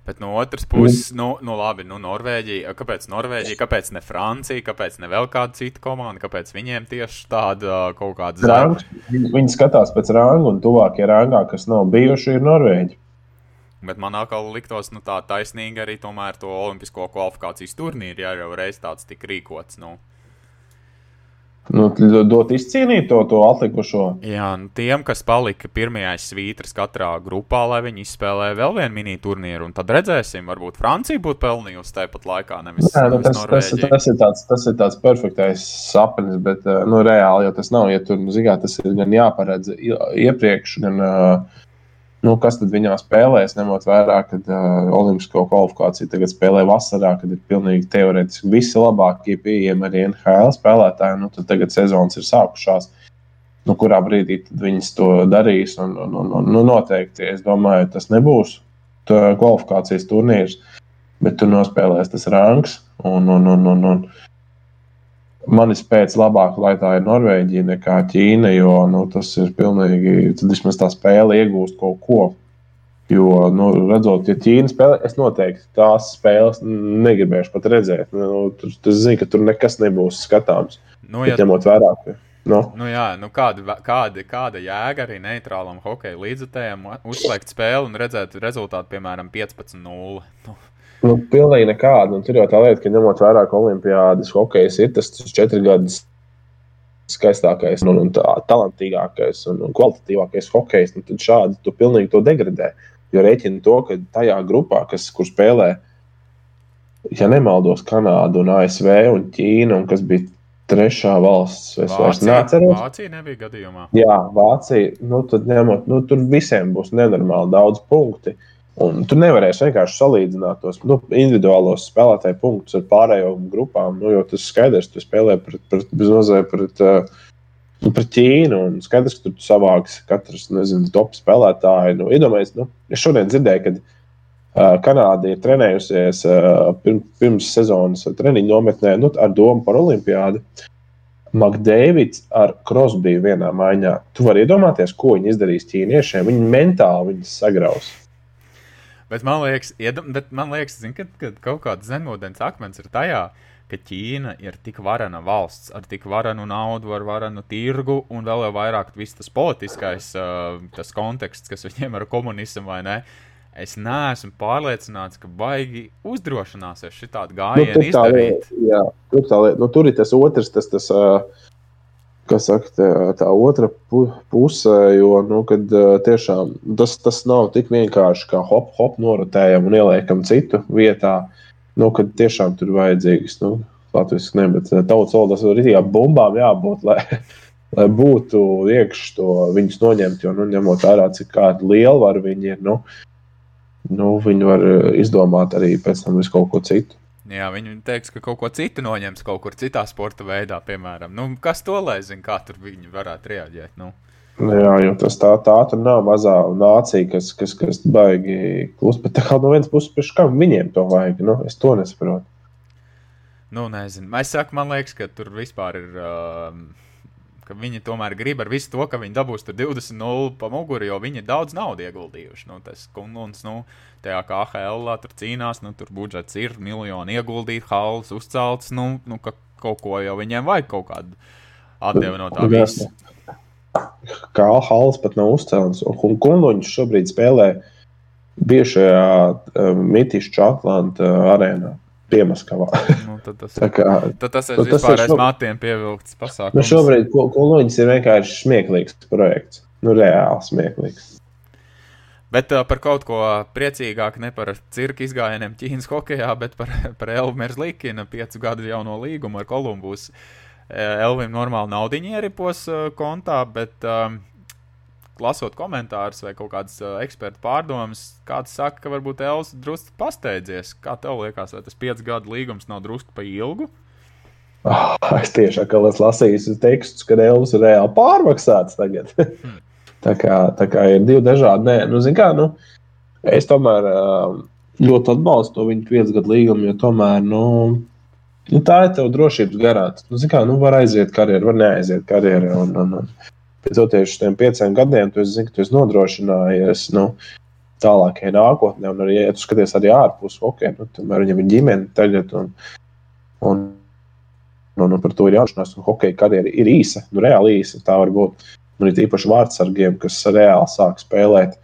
Bet no otras puses, nu, nu labi, nu, Norvēģija. Kāpēc Norvēģija, kāpēc ne Francija, kāpēc ne vēl kāda cita komanda, kāpēc viņiem tieši tāda kaut kāda zema? Viņi skatās pēc ranga, un tuvākie rangā, kas nav bijuši, ir Norvēģi. Bet man atkal liktos, nu, tā taisnīgi arī tomēr to olimpisko kvalifikācijas turnīru, ja jau reiz tāds tika rīkots. Nu. Nu, dot izcīnīt to, to atlikušo. Jā, nu, tiem, kas palika pirmajās svītras katrā grupā, lai viņi izspēlē vēl vienu mini turnīru, un tad redzēsim, varbūt Francija būtu pelnījusi tāpat laikā. Nevis, Jā, nu, tas, tas, tas, ir tāds, tas ir tāds perfektais sapnis, bet eh, nu, reāli jau tas nav. Ja tur, nu, zigā, tas ir gan jāparedz iepriekš, gan uh, Nu, kas tad viņā spēlēs, ņemot vērā, ka uh, Olimpisko kvalifikāciju tagad spēlē vasarā, kad ir pilnīgi teorētiski visi labākie pieejami arī NHL spēlētāji. Nu, tad tagad sezonas ir sākušās. Nu, kurā brīdī viņas to darīs? Un, un, un, un, nu, noteikti, es domāju, tas nebūs kvalifikācijas turnīrs, bet tur nospēlēs tas rangs. Un, un, un, un, un, manis pēc labāk, lai tā ir Norvēģija nekā Ķīna, jo nu, tas ir pilnīgi, tad vismaz tā spēle iegūst kaut ko. Jo, nu, redzot, ja Ķīna spēlē, es noteikti tās spēles negribēšu pat redzēt. Nu, tur, es zinu, ka tur nekas nebūs skatāms. Nu, ja, ņemot vērā, ka. Nu. Nu jā, nu kāda, kāda, kāda jēga arī neitrālam hokeja līdzutējam uzslēgt spēli un redzēt rezultātu, piemēram, 15-0. Nu, Nu, pilnīgi nekāda. Un tur jau tā lieta, ka ņemot vērā, ka Olimpijādas hokejs ir tas četri gadus skaistākais, un, un tā, talantīgākais un, un kvalitatīvākais hokejs, nu, tad šādi tu pilnīgi to degradē. Jo rēķina to, ka tajā grupā, kas, kur spēlē, ja nemaldos, Kanāda un ASV un Ķīna, un kas bija trešā valsts, es Vācija, vairs neatceros. Vācija nebija gadījumā. Jā, Vācija, nu, tad ņemot, nu, tur visiem būs nenormāli daudz punktu. Un tu nevarēsi vienkārši salīdzināt tos nu, individuālos spēlētāju punktus ar pārējām grupām. Nu, jo tas skaidrs, ka tu spēlē pret, pret, pret, pret, uh, pret Ķīnu. Un skaidrs, ka tu savāksi katrs nezinu, top spēlētāju. Nu, iedomājies, nu, es šodien dzirdēju, ka uh, Kanāda ir trenējusies uh, pirms, pirms sezonas treniņu nometnē nu, ar domu par olimpiādu. Makdēvids ar Krosbiju vienā maiņā. Tu vari iedomāties, ko viņi izdarīs ķīniešiem. Viņi mentāli viņus sagraus. Bet man liekas, iedam, bet man liekas zin, ka, ka kaut kāds zemūdens akmens ir tajā, ka Ķīna ir tik varena valsts ar tik varenu naudu, ar varenu tirgu un vēl vairāk tas politiskais tas konteksts, kas viņiem ir komunisms vai ne. Es neesmu pārliecināts, ka baigi uzdrošināsies šādu gājienu nu, izdarīt. Lieta, jā, tur, tā lieta, nu, tur ir tas otrs, tas, tas uh, kas saka, tā, tā otra pu puse, jo nu, kad, tiešām tas, tas nav tik vienkārši kā hop, hop norotējam un ieliekam citu vietā. Nu, kad tiešām tur vajadzīgs, nu, Latvijas ne, bet tautas valodas ir rītībā bumbām jābūt, lai, lai būtu iekšā to viņus noņemt. Jo, nu, ņemot vērā, cik kāda liela var viņi ir, nu, nu, viņi var izdomāt arī pēc tam visu kaut ko citu. Jā, viņi teiks, ka kaut ko citu noņems kaut kur citā sporta veidā, piemēram. Nu, kas to lai zina, kā tur viņi varētu reaģēt? Nu? Jā, jo tas tā, tā tur nav mazā nācija, kas, kas, kas baigi klust. Bet kā no vienas puses, pēc kam viņiem to vajag, nu, es to nesaprotu. Nu, nezinu. Es saku, man liekas, ka tur vispār ir. Uh, ka viņi tomēr grib ar visu to, ka viņi dabūs 20-0 pa muguru, jo viņi daudz naudas ieguldījuši. Nu, tas kungs, nu, tajā kā HL tur cīnās, nu, tur budžets ir miljoni ieguldīt, halas uzcelts, nu, nu ka kaut ko jau viņiem vajag kaut kādu atdevi no tā visa. Kā halas pat nav uzcelts, un kungs šobrīd spēlē bijušajā um, Mitišķa Atlanta arēnā. Piemaskavā. Nu, tad tas, kā, tad tas ir nu, vispār aiz matiem pievilkts pasākums. Nu, šobrīd Koloņas ir vienkārši smieklīgs projekts. Nu, reāli smieklīgs. Bet uh, par kaut ko priecīgāku, ne par cirka izgājieniem Ķīnas hokeja, bet par, par Elvis Līkina piecu gadu jauno līgumu ar Kolumbus. Elvim normāli naudiņi ieripos uh, kontā, bet uh, lasot komentārus vai kaut kādas uh, ekspertu pārdomas, kāds saka, ka varbūt Elvis drusku pasteidzies. Kā tev liekas, vai tas piecu gadu līgums nav drusku pa ilgu? Oh, es tiešām lasīju tekstus, ka Elvis ir reāli pārmaksāts tagad. hmm. tā, kā, tā kā ir divi dažādi. Nē, nu, kā, nu, es tomēr ļoti atbalstu viņu piecu gadu līgumu, jo tomēr. Nu, Nu, tā ir tev drošības garants. Nu, kā, nu, var aiziet karjeru, var neaiziet karjeru. Un, un, un, pēc šiem pieciem gadiem, tu zini, ka tu esi nodrošinājies nu, tālākajai nākotnē, un arī, ja tu skaties arī ārpus, ok, nu, tomēr viņam ir ģimene tagad, un, un, un, un par to ir jāšanās, un hokeja karjera ir īsa, nu, reāli īsa, tā var būt. Ir īpaši vārdsargiem, kas reāli sāk spēlēt,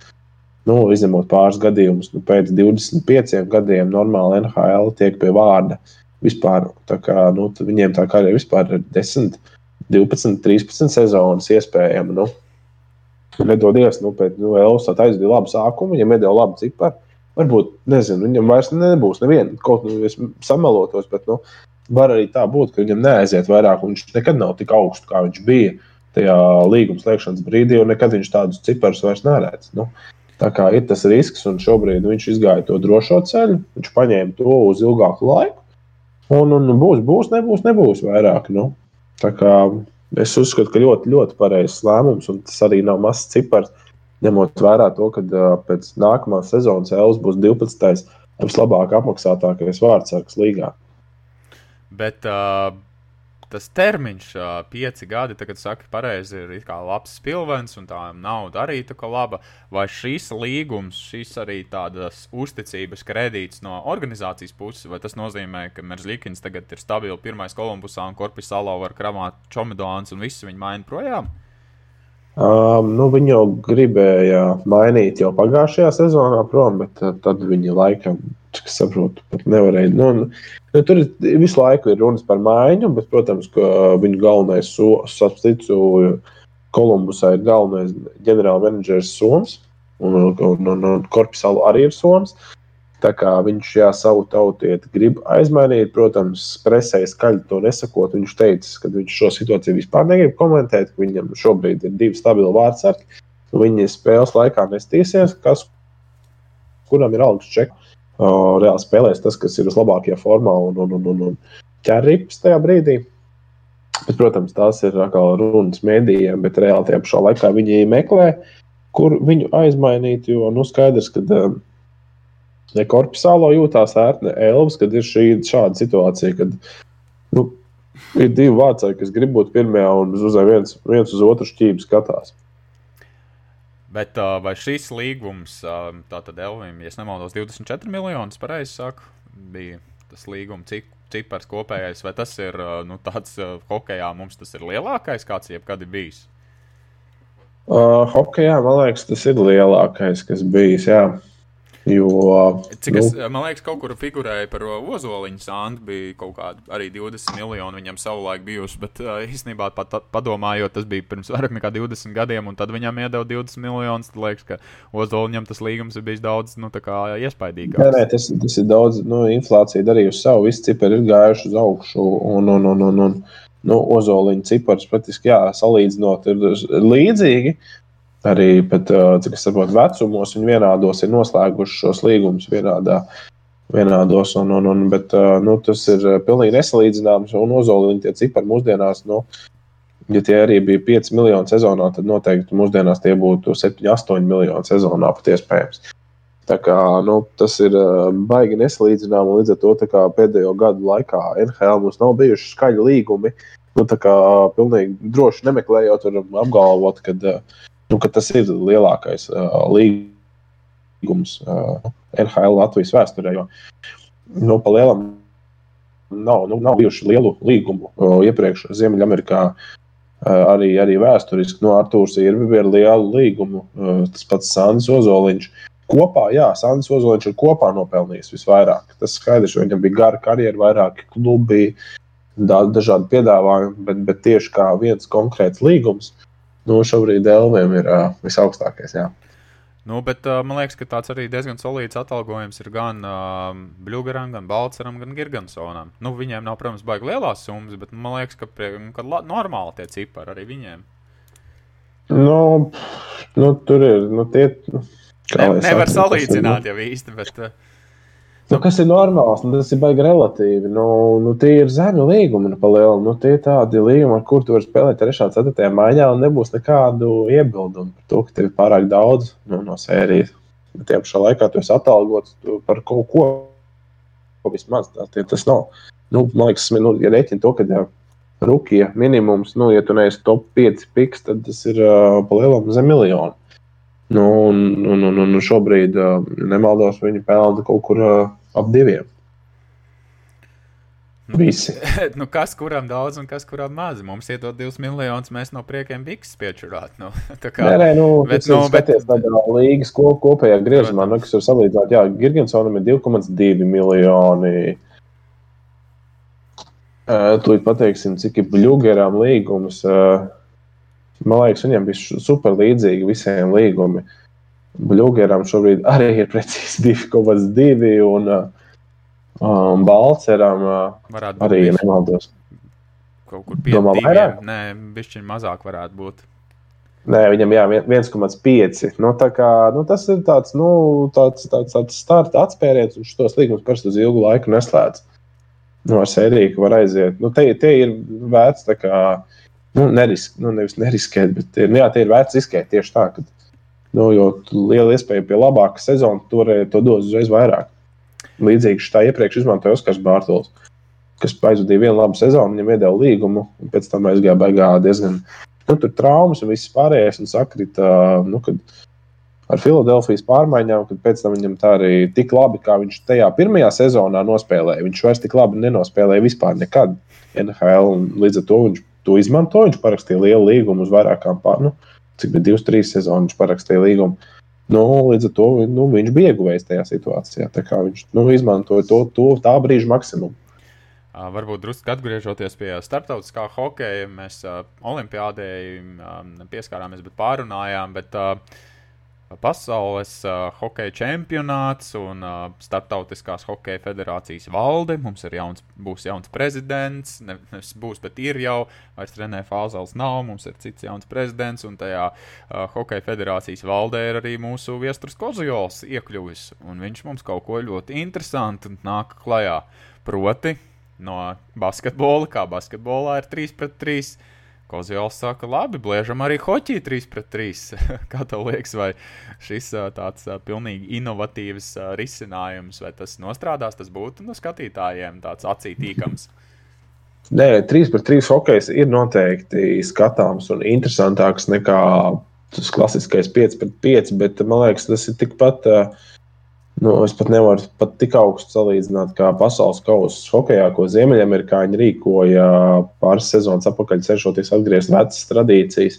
nu, izņemot pāris gadījumus, nu, pēc 25 gadiem normāli NHL tiek pie vārda vispār, tā kā, nu, viņiem tā karjera vispār ir desmit 12, 13 sezonas iespējama. Nu. Nedodies, nu, pēc nu, Elsa aizvīja labu sākumu, viņam iedeva labu ciparu. Varbūt, nezinu, viņam vairs nebūs neviena, kaut kā es samalotos, bet nu, var arī tā būt, ka viņam neaiziet vairāk, viņš nekad nav tik augsts, kā viņš bija tajā līguma slēgšanas brīdī, un nekad viņš tādus ciparus vairs neredz. Nu, tā kā ir tas risks, un šobrīd viņš izgāja to drošo ceļu, viņš paņēma to uz ilgāku laiku, un, un būs, būs, nebūs, nebūs vairāk. Nu. Tā kā es uzskatu, ka ļoti, ļoti pareizs lēmums, un tas arī nav mazs cipars. Ņemot vērā to, ka uh, pēc nākamās sezonas Elvis būs 12. vislabāk apmaksātākais vārdsargs līgā. Bet uh, tas termiņš, pieci gadi, tagad saka, pareizi ir labs spilvens, un tā nauda arī tā kā laba. Vai šis līgums, šis arī tādas uzticības kredīts no organizācijas puses, vai tas nozīmē, ka Merzlikins tagad ir stabili pirmais Kolumbusā un Korpus Salo var kramāt Čomidons un viss viņu maina projām? Um, nu, viņi jau gribēja mainīt jau pagājušajā sezonā, prom, bet uh, tad viņi laikam, cik saprotu, pat nevarēja. Nu, nu, tur visu laiku ir runas par maiņu, bet, protams, ka viņu galvenais, sapratu, Kolumbusā ir galvenais ģenerālmenedžers Soms, un, un, un, un, Korpusālu arī ir Soms. Tā kā viņš jā, savu tautieti grib aizmainīt, protams, presē skaļi to nesakot. Viņš teica, ka viņš šo situāciju vispār negrib komentēt, ka viņam šobrīd ir divi stabili vārdsargi. Viņi spēles laikā nestīsies, kas, kuram ir algas čeks. Reāli spēlēs tas, kas ir vislabākajā formā un, un, un, un, un ķerrips tajā brīdī. Bet, protams, tās ir runas mēdījiem, bet reāli tajā pašā laikā viņi meklē, kur viņu aizmainīt. Jo nu, skaidrs, ka uh, Ne korpusālo jūtās ērti, ne elvis, kad ir šī šāda situācija, kad nu, ir divi vācēji, kas grib būt pirmajā un uz viens, viens uz otru šķīvi skatās. Bet vai šis līgums, tātad Elvim, ja nemaldos, 24 miljonus, pareizi saku, bija tas līguma cik, cipars kopējais, vai tas ir nu, tāds hokeja mums tas ir lielākais, kāds jebkad ir bijis? Uh, hokejā, man liekas, tas ir lielākais, kas bijis. Jā. Jo, Cik es, nu, man liekas, kaut kur figurēja par Ozoliņu sāntu, bija kaut kādi arī 20 miljoni viņam savulaik bijuši, bet īstenībā pat padomājot, tas bija pirms vairāk nekā 20 gadiem, un tad viņam iedeva 20 miljonus. Tad liekas, ka Ozoliņam tas līgums ir bijis daudz, nu, iespaidīgāks. Nē, nē, tas, tas ir daudz, nu, inflācija darījusi savu, visi cipari ir gājuši uz augšu, un, un, un, un, un nu, Ozoliņa cipars praktiski, jā, salīdzinot, ir līdzīgi. Arī, bet, cik es saprotu, vecumos viņi vienādos ir noslēguši šos līgumus vienādā. Vienādos, un, un, un, bet nu, tas ir pilnīgi nesalīdzināms. Un Ozoliņa tie cipari mūsdienās, nu, ja tie arī bija 5 miljoni sezonā, tad noteikti mūsdienās tie būtu 7, 8 miljoni sezonā pat iespējams. Tā kā, nu, tas ir baigi nesalīdzināms. Līdz ar to pēdējo gadu laikā NHL mums nav bijuši skaļi līgumi. Nu, tā kā pilnīgi droši nemeklējot, varam apgalvot, ka uh, nu, ka tas ir lielākais uh, līgums uh, NHL Latvijas vēsturē. Jo nu, pa lielam nav, nu, nav bijuši lielu līgumu uh, iepriekš Ziemeļamerikā. Uh, arī, arī vēsturiski no nu, Arthurs ir bija liela līguma. Uh, tas pats Sandis Ozoliņš. Kopā, jā, Sandis Ozoliņš ir kopā nopelnījis visvairāk. Tas skaidrs, ka viņam bija gara karjera, vairāki klubi, dažādi piedāvājumi, bet, bet tieši kā viens konkrēts līgums, nu, šobrīd Elviem ir uh, visaugstākais. Jā. Nu, bet uh, man liekas, ka tāds arī diezgan solīds atalgojums ir gan uh, Bluegaram, gan Balčūskam, gan Gigantsonam. Nu, viņiem nav, protams, baigi lielās summas, bet man liekas, ka, prie, ka la, normāli tie cipari arī viņiem. Nu, nu tur ir. Nu, tie, nu, ne, nevar salīdzināt jau īsti. Bet, uh, Nu, kas ir normāls, nu, tas ir baigi relatīvi. Nu, nu, tie ir zemi līgumi, nu, palielu. Nu, tie ir tādi līgumi, ar kuriem tu vari spēlēt 3. un 4. maiņā, un nebūs nekādu iebildumu par to, ka tev ir pārāk daudz nu, no sērijas. Tajā pašā laikā tu esi atalgots par kaut ko, ko vismaz tā, tie, tas nav. Nu, man liekas, nu, ja rēķina to, ka ja rūkija minimums, nu, ja tu neesi top 5 piks, tad tas ir uh, palielam zem miljonu. Nu, un, un, un, un šobrīd, uh, nemaldos, viņi pelna kaut kur uh, ap diviem. Visi. nu, kas kuram daudz un kas kuram maz? Mums iedod divus miljonus, mēs no priekiem biks piečurāt. Nu, kā, nē, nē, nu, bet, nu, bet, tādā līgas kop, kopējā griezumā, nu, kas var salīdzināt, jā, Girgensonam ir 2,2 miljoni. Uh, Tūlīt pateiksim, cik ir Bluegeram līgums. Uh, man liekas, viņiem bija super līdzīgi visiem līgumiem. Bluegeram šobrīd arī ir precīzi 2,2 un um, Balceram uh, arī, ja nemaldos. Kaut kur pie Domā, vairāk? Nē, bišķiņ mazāk varētu būt. Nē, viņam jā, 1,5. Nu, kā, nu, tas ir tāds, nu, tāds, tāds, tāds starta atspēriens, un šos līgumus parasti uz ilgu laiku neslēdz. Nu, ar sēriju, var aiziet. Nu, te, te ir vērts tā kā, nu, nerisk, nu, nevis neriskēt, bet nu, jā, te ir vērts riskēt tieši tā, ka Nu, jo liela iespēja pie labākas sezonas tur to dos uzreiz vairāk. Līdzīgi šā iepriekš izmantoja Oskars Bārtaļs, kas aizvadīja vienu labu sezonu, viņam iedeva līgumu, un pēc tam aizgāja baigā diezgan nu, traumas un viss pārējais. Un sakrita, nu, kad ar Filadelfijas pārmaiņām, kad pēc tam viņam tā arī tik labi, kā viņš tajā pirmajā sezonā nospēlēja. Viņš vairs tik labi nenospēlēja vispār nekad NHL, un līdz ar to viņš to izmantoja. Viņš parakstīja lielu līgumu uz vairākām pārnām. Nu, cik bija divas, trīs sezonas parakstīja līgumu. Nu, līdz ar to nu, viņš bija ieguvējis tajā situācijā. Viņš nu, izmantoja to, to tā brīža maksimumu. Varbūt drusku atgriežoties pie starptautiskā hokeja, mēs uh, Olimpijādei um, pieskārāmies, bet pārunājām. Bet, uh, pasaules uh, hokeja čempionāts un uh, Startautiskās hokeja federācijas valde. Mums jauns, būs jauns prezidents, nevis būs, bet ir jau. Vairs Renē Fāzels nav, mums ir cits jauns prezidents, un tajā uh, hokeja federācijas valdē ir arī mūsu viesturs Kozjols iekļuvis. Un viņš mums kaut ko ļoti interesantu nāk klajā. Proti, no basketbola, kā basketbolā ir 3 pret 3 Kozjāls saka, labi, bliežam arī hoķī 3 pret 3. Kā tev liekas, vai šis tāds pilnīgi inovatīvs risinājums, vai tas nostrādās, tas būtu no skatītājiem tāds acītīkams? Nē, 3 pret 3 hokejs ir noteikti skatāms un interesantāks nekā tas klasiskais 5 pret 5, bet man liekas, tas ir tikpat. Uh, Nu, es pat nevaru pat tik augstu salīdzināt, kā pasaules kausa hokeja, ko Ziemeļamerikāņi rīkoja pāris sezonas atpakaļ, cenšoties atgriezt vecas tradīcijas.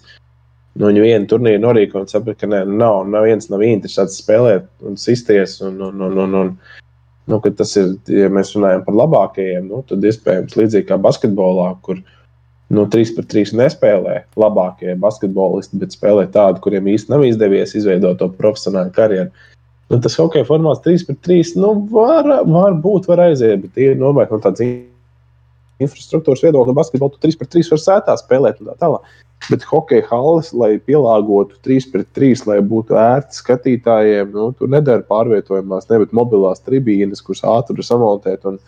Nu, viņi vienu turnīru norīkoja un saprata, ka nē, nu, nav, nav viens nav interesants spēlēt un sisties. Un, un, un, un, un, nu, tas ir, ja mēs runājam par labākajiem, nu, tad iespējams līdzīgi kā basketbolā, kur nu, 3 pret 3 nespēlē labākie basketbolisti, bet spēlē tādu, kuriem īstenībā nav izdevies izveidot to profesionālu karjeru. Nu, tas hockey formāts 3 pret 3 nu, var, var būt, var aiziet, bet ir noteikti no tādas infrastruktūras viedokļa, basketbolu 3 pret 3 var sētā spēlēt un tā tālāk. Bet hokeja halas, lai pielāgotu 3 pret 3, lai būtu ērti skatītājiem, nu, tur nedara pārvietojumās, nevis mobilās tribīnes, kuras ātri samontēt un,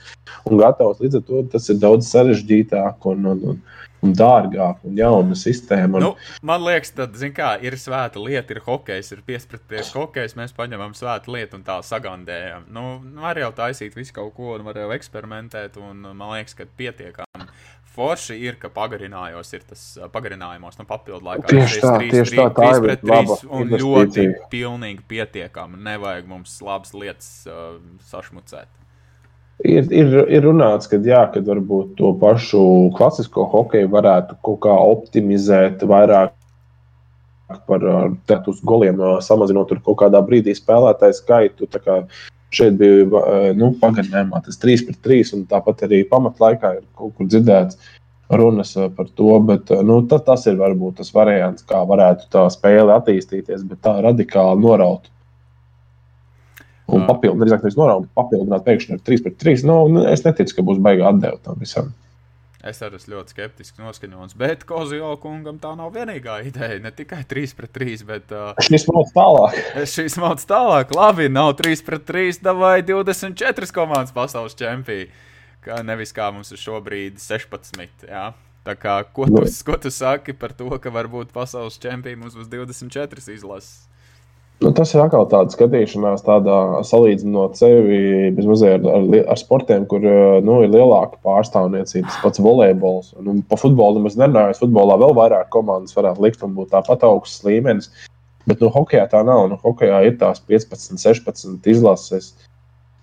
un gatavs. Līdz ar to tas ir daudz sarežģītāk un, un, un, un dārgāk un jauna sistēma. Un... Nu, man liekas, tad, kā, ir svēta lieta, ir hokejs, ir piesprāstīts hokejs, mēs paņemam svēta lietu un tā sagandējam. Nu, var jau taisīt visu kaut ko, un var jau eksperimentēt, un man liekas, ka pietiekami forši ir, ka pagarinājos, ir tas pagarinājumos no papildu laikā. Tieši tā, 3, tieši 3, tā, tā 3 pret 3 un ļoti pilnīgi pietiekami. Nevajag mums labas lietas uh, sašmucēt. Ir, ir, ir runāts, ka, jā, kad varbūt to pašu klasisko hokeju varētu kaut kā optimizēt vairāk par uz goliem, samazinot tur kaut kādā brīdī spēlētāju skaitu. Šeit bija eh, nu, pagarinājumā tas 3 pret 3, un tāpat arī pamatlaikā ir kaut kur dzirdēts runas eh, par to. Bet, eh, nu, tas, tas ir varbūt tas variants, kā varētu tā spēle attīstīties, bet tā radikāli noraut. Un papildināt, nevis noraut, bet papildināt pēkšņi ar 3 pret 3. Nu, es neticu, ka būs baigta atdeva tam visam. Es arī esmu ļoti skeptiski noskaņots, bet Kozio kungam tā nav vienīgā ideja. Ne tikai 3 pret 3, bet. Uh, šis mauc tālāk. šis mauc tālāk. Labi, nav 3 pret 3, vai 24 komandas pasaules čempionā. Kā nevis kā mums ir šobrīd 16. Jā. Tā kā, ko, tu, ko tu saki par to, ka varbūt pasaules čempionā mums būs 24 izlases? Nu, tas ir atkal tāds skatīšanās, tādā salīdzinot sevi ar, ar, ar sportiem, kur eh, nu, ir lielāka pārstāvniecība. Tas pats volejbols. Nu, pa futbolu mēs nerunājam, futbolā vēl vairāk komandas varētu likt un būt tāpat augsts līmenis. Bet nu, hokeja tā nav. Nu, hokejā ir tās 15, 16 izlases.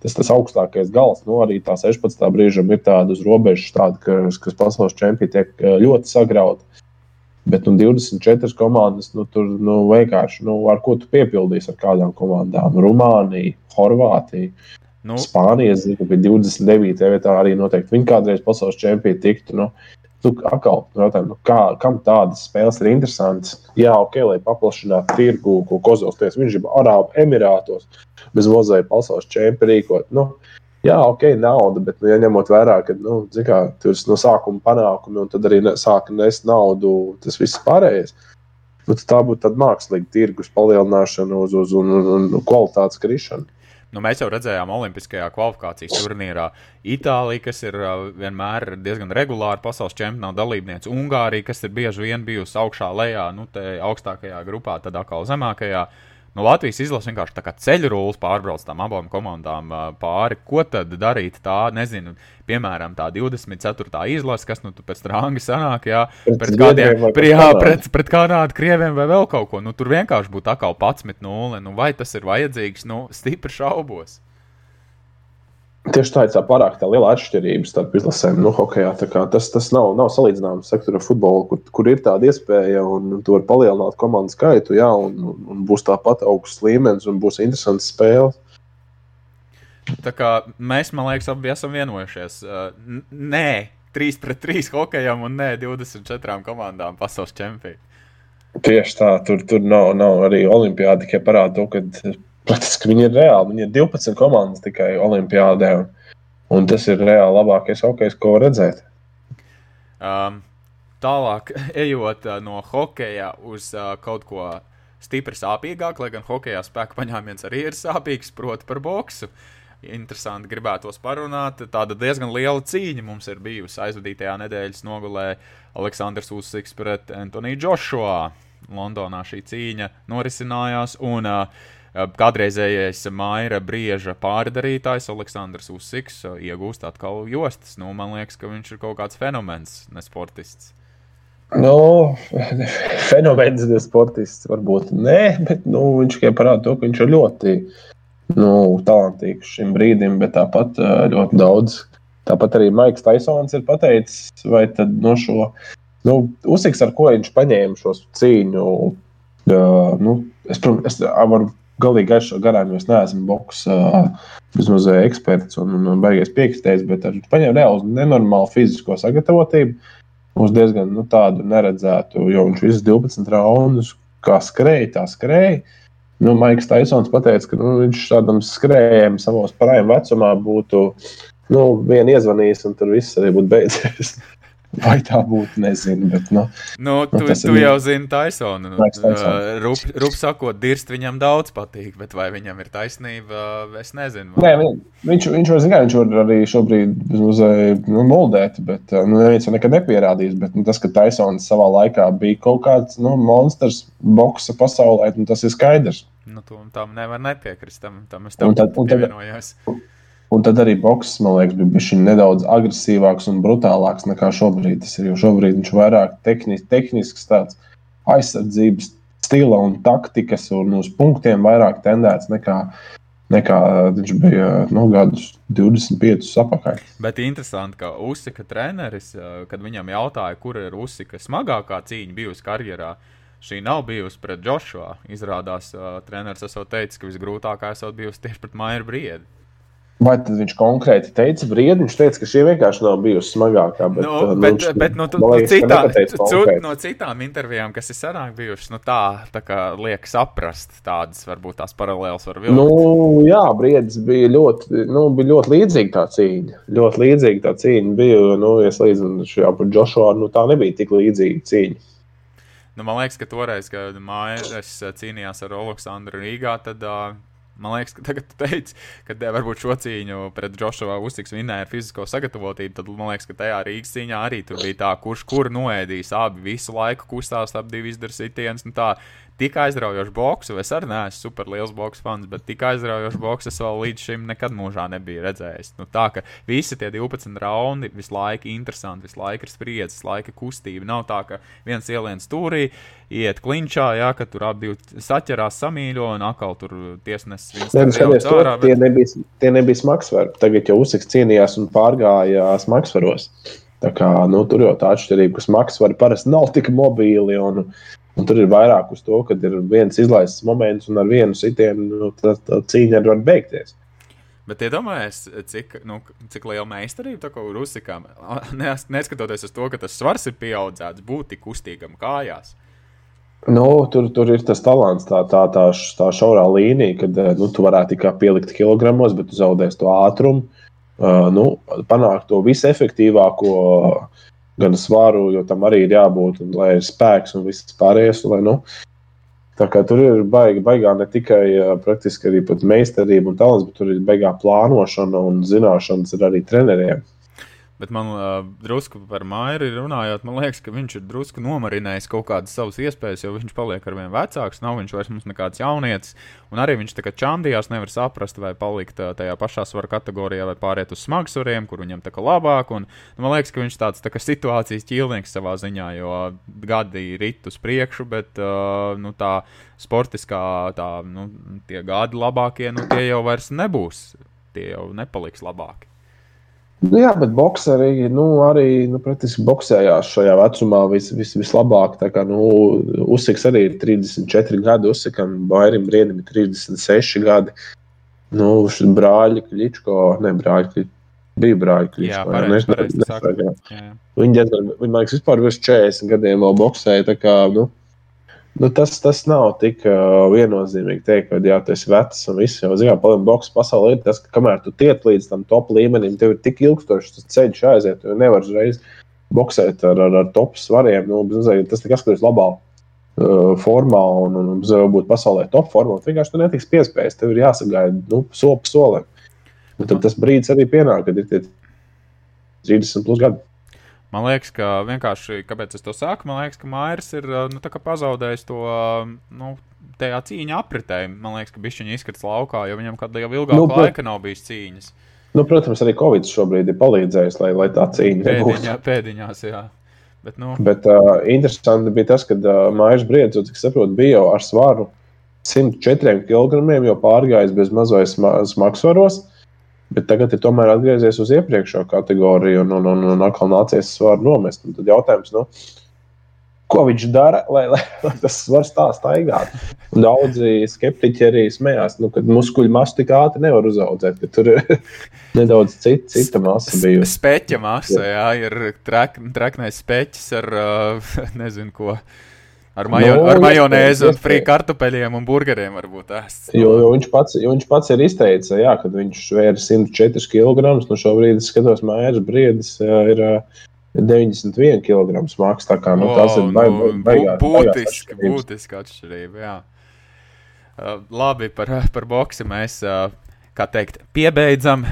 Tas tas augstākais gals, nu, arī tā 16. brīžam ir tāda uz robežas, tāda, kas, kas pasaules čempioni tiek eh, ļoti sagrauta. Bet nu, 24 komandas, nu, tur nu, vienkārši nu, ar ko tu piepildīsi ar kādām komandām? Rumānija, Horvātija. Nu. Spānija, zinu, ka 29. vietā arī noteikti viņi kādreiz pasaules čempioni tiktu. Nu, tu atkal jautājumu, nu, kā, kam tādas spēles ir interesantas? Jā, ok, lai paplašinātu tirgu, ko Kozovs teica, viņš ir Arābu Emirātos, bez mozaīka pasaules čempionu rīkot. Nu, Jā, ok, nauda, bet, nu, ja ņemot vērā, ka nu, kā, tur no sākuma panākumi, un tad arī ne, sāka nest naudu, tas viss pārējais. Nu, tā būtu mākslīga tirgus palielināšana uz, uz un, un, un kvalitātes krišana. Nu, mēs jau redzējām Olimpiskajā kvalifikācijas turnīrā Itāliju, kas ir uh, vienmēr diezgan regulāri pasaules čempionāta dalībniece, Ungārija, kas ir bieži vien bijusi augšā lejā, nu, augstākajā grupā, tad atkal zemākajā. Uh, Nu, Latvijas izlase vienkārši tā kā ceļu rullis pārbrauc tām abām komandām pāri. Ko tad darīt? Tā, nezinu, piemēram, tā 24. izlase, kas nu pēc strānga sanāk, jā, pret, pret kādiem, pret, jā, pret, pret kādām krieviem vai vēl kaut ko. Nu, tur vienkārši būtu atkal 11-0. Nu, vai tas ir vajadzīgs? Nu, stipri šaubos. Tieši tā ir tā pārāk tā liela atšķirība starp izlasēm. Nu, hokejā, tas tas nav, nav salīdzināms sektora futbolu, kur, kur ir tāda iespēja, un tu vari palielināt komandu skaitu, jā, un, un būs tāpat augsts līmenis, un būs interesants spēles. Tā kā mēs, man liekas, abi esam vienojušies. Uh, nē, 3 pret 3 hokejam un nē, 24 komandām pasaules čempionā. Tieši tā, tur, tur nav, nav arī olimpiāda, tikai parāda to, ka Ka viņi ir reāli. Viņi ir 12 komandas tikai Olimpijādē. Un, un tas ir reāli labākais hokejs, ko redzēt. Um, tālāk, ejot uh, no hokeja uz uh, kaut ko stipri sāpīgāk, lai gan hokeja spēka paņēmiens arī ir sāpīgs, proti, par boksu. Interesanti gribētos parunāt. Tāda diezgan liela cīņa mums ir bijusi aizvadītajā nedēļas nogulē Aleksandrs Usiks pret Antoniju Džošua. Londonā šī cīņa norisinājās. Un, uh, Kādreizējais Maira brieža pārdarītājs Aleksandrs Usiks iegūst atkal jostas. Nu, man liekas, ka viņš ir kaut kāds fenomens, ne sportists. Nu, fenomens, ne sportists varbūt nē, bet nu, viņš tikai parāda to, ka viņš ir ļoti nu, talantīgs šim brīdim, bet tāpat ļoti daudz. Tāpat arī Maiks Taisons ir pateicis, vai tad no šo Nu, Uzsiks, ar ko viņš paņēma šo cīņu, uh, nu, es, es varu galīgi gaišo garām, jo es neesmu boks vismaz eksperts un, un, beigas piekristējis, bet viņš paņēma reāli nenormālu fizisko sagatavotību. Mums diezgan nu, tādu neredzētu, jo viņš visus 12 raundus kā skrēja, tā skrēja. Nu, Maiks Taisons teica, ka nu, viņš tādam skrējējam savos parājiem vecumā būtu nu, vien iezvanījis, un tur viss arī būtu beidzies. Vai tā būtu, nezinu. Bet, nu, nu, tu, nu, tu jau zini Taisonu. Nu, Rup, rup sakot, dirst viņam daudz patīk, bet vai viņam ir taisnība, es nezinu. Nē, viņš, viņš, zin, viņš var arī šobrīd uz, nu, moldēt, bet nu, neviens to nekad nepierādījis. Bet nu, tas, ka Taisons savā laikā bija kaut kāds nu, monstrs boksa pasaulē, nu, tas ir skaidrs. Nu, tam nevar nepiekrist. Tam, tam es tam pievienojos. Tad, Un tad arī boks, man liekas, bija bijis nedaudz agresīvāks un brutālāks nekā šobrīd. Tas ir jau šobrīd viņš vairāk tehnis, tehnisks, tāds aizsardzības stila un taktikas, un uz punktiem vairāk tendēts nekā, nekā viņš bija nu, gadus 25 apakaļ. Bet interesanti, ka Usika treneris, kad viņam jautāja, kur ir Usika smagākā cīņa bijusi karjerā, šī nav bijusi pret Joshua. Izrādās, treneris esot teicis, ka visgrūtākā esot bijusi tieši pret Maiju Briedi. Vai tad viņš konkrēti teica, briedi, viņš teica, ka šī vienkārši nav bijusi smagākā. Bet, nu, uh, nu, bet, viņš, bet nu, tu, liekas, citā, tu, no citām intervijām, kas ir senāk bijušas, nu, tā, tā kā liek saprast tādas, varbūt tās paralēlas var vilkt. Nu, jā, briedis bija ļoti, nu, bija ļoti līdzīga tā cīņa. Ļoti līdzīga tā cīņa bija, nu, ja salīdzinām šajā par Joshua, nu, tā nebija tik līdzīga cīņa. Nu, man liekas, ka toreiz, kad Maijas cīnījās ar Aleksandru Rīgā, tad uh, Man liekas, ka tagad teici, ka varbūt šo cīņu pret Džošovā uztiks vinnēja ar fizisko sagatavotību. Tad man liekas, ka tajā Rīgas cīņā arī tur bija tā, kurš kur noēdīs abi visu laiku kustās, ap divi izdara sitienus. Nu tā, tik aizraujošu boksu. Es arī neesmu super liels boks fans, bet tik aizraujošu boksu es vēl līdz šim nekad mūžā nebiju redzējis. Nu, tā ka visi tie 12 raundi visu laiku interesanti, visu laiku ir spriedzes, visu laiku kustība. Nav tā, ka viens ieliens stūrī, iet klinčā, jā, ka tur abi saķerās samīļo un atkal tur tiesnesis viņus skaties. Ārā, bet... Tie nebija, tie nebija smagsvari. Tagad jau uzsaks cīnījās un pārgāja smagsvaros. Tā kā, nu, tur jau tā atšķirība, ka smagsvari parasti nav tik mobīli. Un, Un tur ir vairāk uz to, ka ir viens izlaists moments, un ar vienu sitienu nu, tā, tā cīņa var beigties. Bet iedomājieties, cik, nu, cik liela meistarība kā Rusikam, neskatoties uz to, ka tas svars ir pieaudzēts, būt tik kustīgam kājās. Nu, tur, tur ir tas talants, tā, tā, tā, tā šaurā līnija, kad nu, tu varētu tikai pielikt kilogramos, bet tu zaudēsi to ātrumu. Uh, nu, panākt to visefektīvāko uh, gan svaru, jo tam arī ir jābūt, un, lai ir spēks un viss pārējais. Lai, nu, tā kā tur ir baigi, baigā ne tikai praktiski arī meistarība un talants, bet tur ir baigā plānošana un zināšanas arī treneriem. Bet man uh, drusku par Maiju runājot, man liekas, ka viņš ir drusku nomarinējis kaut kādas savas iespējas, jo viņš paliek ar vien vecāks, nav viņš vairs mums nekāds jaunietis. Un arī viņš tā kā čandījās, nevar saprast, vai palikt uh, tajā pašā svara kategorijā, vai pāriet uz smagsvariem, kur viņam tā kā labāk. Un, nu, man liekas, ka viņš tāds tā kā situācijas ķīlnieks savā ziņā, jo gadi rit uz priekšu, bet uh, nu, tā sportiskā, tā, nu, tie gadi labākie, nu, tie jau vairs nebūs. Tie jau nepaliks labāki. Nu, jā, bet boxeri nu, arī nu, boxējās šajā vecumā vis, vis, vislabāk. Kā nu, Usiks arī ir 34 gadi, Usikam Bairim Briedim ir 36 gadi. Nu, brāļi Kličko, ne brāļi Kličko. Bija brāļi Kličko. Jā, pareizi, pareizi, pareizi, Viņi diezgan, viņi man liekas, vispār virs 40 gadiem vēl boxēja. Kā, nu, Nu, tas, tas nav tik uh, viennozīmīgi teikt, ka jā, tas ir vecs un viss. Jau zinām, palielināt boxe pasaulē ir tas, ka kamēr tu tiec līdz tam top līmenim, tev ir tik ilgstošs tas ceļš aiziet, jo nevar uzreiz boxēt ar, ar, ar top svariem. Nu, tas nekas, kas ir labā uh, formā un, un, un varbūt pasaulē top formā. Vienkārši tu netiks piespējis, tev ir jāsagaida nu, soli pa solim. Un tad tas brīdis arī pienāk, kad ir tie 30 plus gadi. Man liekas, ka vienkārši, kāpēc es to saku, man liekas, ka Mairs ir nu, pazaudējis to nu, tajā cīņā apritē. Man liekas, ka viņš izkrits laukā, jo viņam kādā jau ilgākā nu, laika nav bijis cīņas. Nu, protams, arī Covid šobrīd ir palīdzējis, lai, lai tā cīņa Pēdiņā, pēdiņās, jā. Bet, nu... Bet uh, interesanti bija tas, ka uh, Maijas Briedis, cik saprotu, bija jau ar svaru 104 kg, jau pārgājis bez mazais smagsvaros. Bet tagad ir tomēr atgriezies uz iepriekšējo kategoriju un, un, un, un atkal nācies svaru nomest. Un tad jautājums, nu, ko viņš dara, lai, lai, lai tas svars tā staigātu. Daudzi skeptiķi arī smējās, nu, ka muskuļu masu tik ātri nevar uzaugt, tur ir nedaudz cita, cita masa bijusi. Speķa masa, jā, ir trak, traknais speķis ar nezinu ko. Ar, majo, no, nu, ar majonēzi un frī kartupeļiem un burgeriem varbūt ēst. Jo, jo, viņš pats, jo viņš pats ir izteicis, jā, ka viņš svēra 104 kg. Nu šobrīd es skatos, mājas briedis ir 91 kg smags. Tā kā nu, tas ir baigās. Nu, baigās, būtiski, būtiski atšķirība. Jā. Uh, labi, par, par boksi mēs, uh, kā teikt, piebeidzam.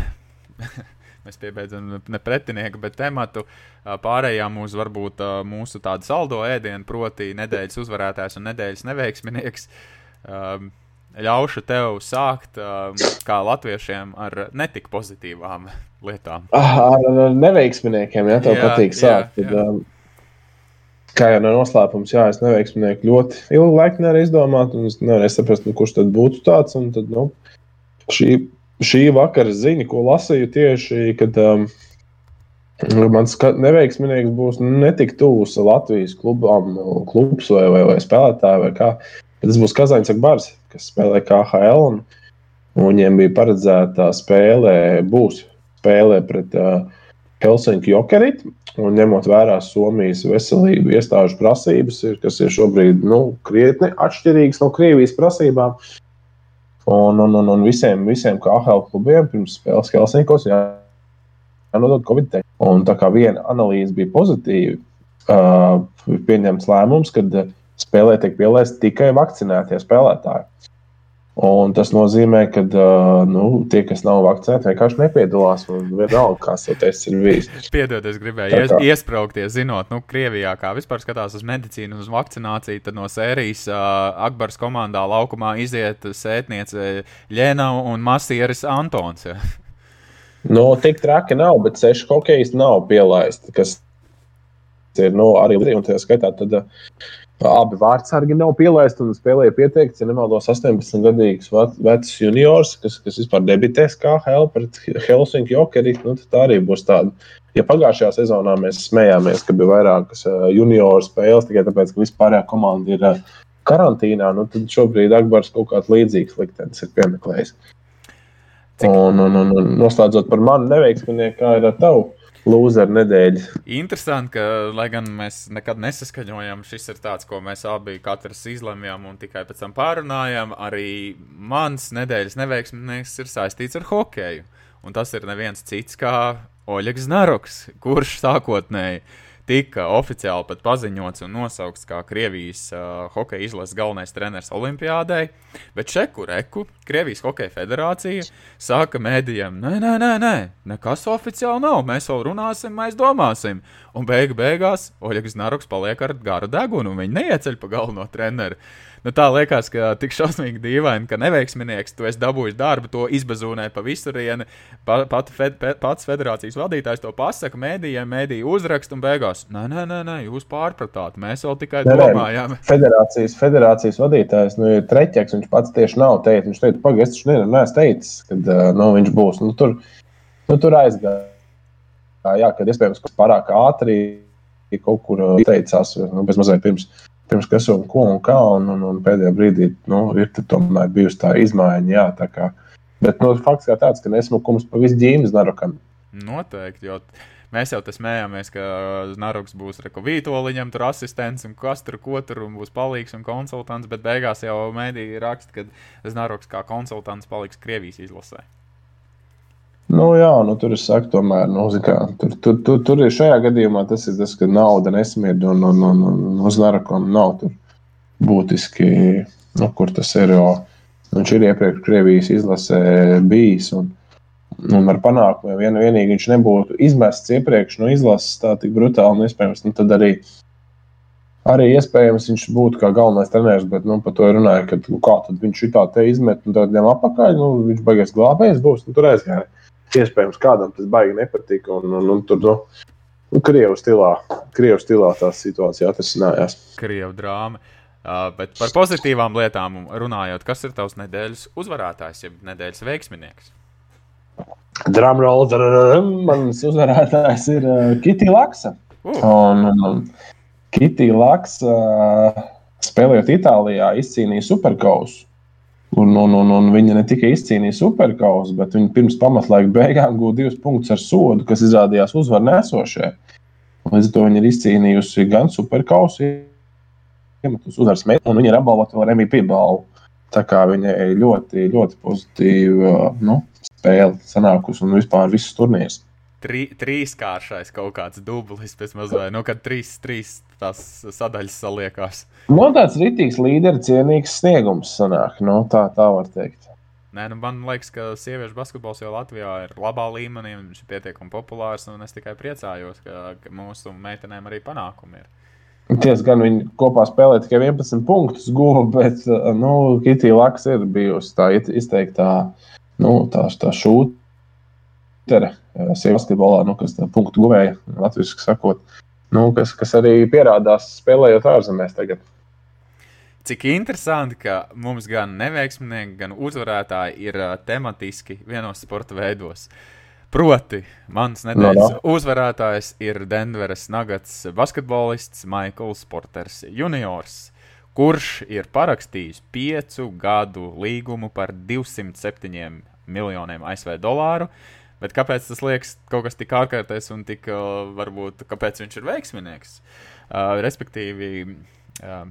mēs piebeidzam ne pretinieku, bet tematu. Pārējām uz varbūt mūsu tādu saldo ēdienu, proti, nedēļas uzvarētājs un nedēļas neveiksminieks. Ļaušu tev sākt kā latviešiem ar netik pozitīvām lietām. Ah, ar neveiksminiekiem, ja tev jā, patīk sākt. Jā, tad, jā. Kā jau no noslēpums, jā, es neveiksminieku ļoti ilgu laiku nevaru izdomāt, un es nevaru saprast, nu, kurš tad būtu tāds. Tad, nu, šī šī vakara ziņa, ko lasīju tieši, kad um, mans neveiksminieks būs netik tuvs Latvijas klubam, klubs vai, vai, vai spēlētāji vai kā. Tas būs Kazaņs Akbars, kas spēlē KHL. Un, un viņiem bija paredzēta spēle, būs spēle pret uh, Helsinki Jokerit. Un ņemot vērā Somijas veselību iestāžu prasības, ir, kas ir šobrīd nu, krietni atšķirīgas no Krievijas prasībām, uh, Un, un, un, un visiem, visiem KHL klubiem pirms spēles Helsinkos jānodod Covid-19. Un tā kā viena analīze bija pozitīva, uh, pieņemts lēmums, ka spēlē tiek pielaisti tikai vakcinētie spēlētāji. Un tas nozīmē, ka nu, tie, kas nav vakcinēti, vienkārši nepiedalās. Vienalga, kas tas ir bijis. Piedod, es gribēju ies, iesprāgties, zinot, nu, Krievijā, kā vispār skatās uz medicīnu un uz vakcināciju. Tad no sērijas uh, Akbars komandā laukumā iziet sētniece Lēna un masieris Antons. Ja. Nu, tik traki nav, bet seši hokeji nav pielaisti. Kas ir nu, arī un tā skaitā. Tad, uh, Abi vārdsargi nav pielaisti un spēlēja pieteikts, ja nemaldos, 18 gadīgs vecs juniors, kas, kas vispār debitēs kā Hell pret Helsinki Jokeri. Nu, tā arī būs tāda. Ja pagājušajā sezonā mēs smējāmies, ka bija vairākas junioru spēles tikai tāpēc, ka vispārējā komanda ir karantīnā, nu, tad šobrīd Akbars kaut kāds līdzīgs liktenis ir piemeklējis. Cik... Un, un, un, un noslēdzot par mani neveiksminieku, kā ir ar tavu Lūzeru nedēļa. Interesanti, ka, lai gan mēs nekad nesaskaņojam, šis ir tāds, ko mēs abi katrs izlemjam un tikai pēc tam pārunājam. Arī mans nedēļas neveiksminieks ir saistīts ar hokeju. Un tas ir neviens cits kā Oļegs Naroks, kurš sākotnēji tika oficiāli pat paziņots un nosaukts kā Krievijas uh, hokeja izlases galvenais treneris Olimpijādei, bet šeku reku Krievijas hokeja federācija saka mēdījiem, nē, nē, nē, nē, nekas oficiāli nav, mēs vēl runāsim, mēs domāsim. Un beigu beigās Oļegs Naroks paliek ar garu degunu, un viņi neieceļ pa galveno treneru nu, tā liekas, ka tik šausmīgi dīvaini, ka neveiksminieks, tu esi dabūjis darbu, to izbazūnē pa visurieni. Pa, pat fed, pats federācijas vadītājs to pasaka mēdījiem, mēdīju uzrakst un beigās. Nē, nē, nē, nē jūs pārpratāt, mēs vēl tikai nē, domājām. Federācijas, federācijas vadītājs nu, ir treķeks, viņš pats tieši nav teicis. Viņš teica, pagaidi, es taču neesmu teicis, kad uh, nu, viņš būs. Nu, tur, nu, tur aizgāja. Jā, kad iespējams, ka pārāk ātri kaut kur teicās, nu, bez mazliet pirms pirms kas un ko un kā. Un, un, un pēdējā brīdī nu, ir tomēr bijusi tā izmaiņa. Jā, tā kā, bet nu, fakts kā tāds, ka nesmukums pa visu ģīmi Narokam. Noteikti. Jo... Mēs jau smējāmies, ka Znaroks būs Vītoliņam, tur asistents un kas tur ko tur būs palīgs un konsultants, bet beigās jau mēdīja raksta, ka Znaroks kā konsultants paliks Krievijas izlasē. Nu, jā, nu, tur es saku, tomēr, nu, kā, tur, tur, tur, tur ir šajā gadījumā tas, ir tas ka nauda nesmied un, un, un, un uz narakam nav tur būtiski, nu, kur tas ir. Jo viņš ir iepriekš Krievijas izlasē bijis. Un, un ar panākumu, ja vien, vienīgi viņš nebūtu izmests iepriekš no izlases tā tik brutāli un iespējams, nu, tad arī. Arī iespējams, viņš būtu kā galvenais treneris, bet nu, par to runāja, ka nu, kā viņš šitā te izmet un tad ņem apakaļ. Nu, viņš beigās glābējs būs, nu, tur aizgāja iespējams kādam tas baigi nepatika. Un, un, un tur, nu, nu, Krievu stilā, Krievu stilā tā situācija atrisinājās. Krievu drāma. Uh, bet par pozitīvām lietām runājot, kas ir tavs nedēļas uzvarētājs, jeb nedēļas veiksminieks? Drumroll, mans uzvarētājs ir uh, Kitija Laksa. Uh. Un, un, un, Kitija Laks, uh, spēlējot Itālijā, izcīnīja superkausu. Un, un, un, un viņa ne tikai izcīnīja superkausu, bet viņa pirms pamatlaika beigām gūta divus punktus ar sodu, kas izrādījās uzvaru nesošie. Līdz ar to viņa ir izcīnījusi gan superkausu, iemetus uzvaras metu, un viņa ir apbalvota ar MVP balvu. Tā kā viņai ļoti, ļoti pozitīva nu, spēle sanākusi un vispār visas turnīrs tri, trīskāršais kaut kāds dublis, pēc mazliet, nu, kad trīs, trīs tās sadaļas saliekās. Man tāds rītīgs līderis, cienīgs sniegums sanāk, nu, tā, tā var teikt. Nē, nu, man liekas, ka sieviešu basketbols jau Latvijā ir labā līmenī, un viņš ir pietiekami populārs. Es tikai priecājos, ka, ka mūsu meitenēm arī panākumi ir. Tiesa gan viņi kopā spēlē tikai 11 punktus, guva, bet nu, Kitija Laks ir bijusi tā izteiktā, nu, tā, tā šūtere sievietes basketbolā, nu, kas punktu guvēja, latviešu sakot, nu, kas, kas arī pierādās spēlējot ārzemēs tagad. Cik interesanti, ka mums gan neveiksminieki, gan uzvarētāji ir uh, tematiski vienos sporta veidos. Proti, mans nedēļas no, no. uzvarētājs ir Denveras Nuggets basketbolists Maikls Porters juniors, kurš ir parakstījis piecu gadu līgumu par 207 miljoniem ASV dolāru. Uh, Bet kāpēc tas liekas kaut kas tik ārkārtējs un tik, uh, varbūt, kāpēc viņš ir veiksminieks? Uh, respektīvi, uh,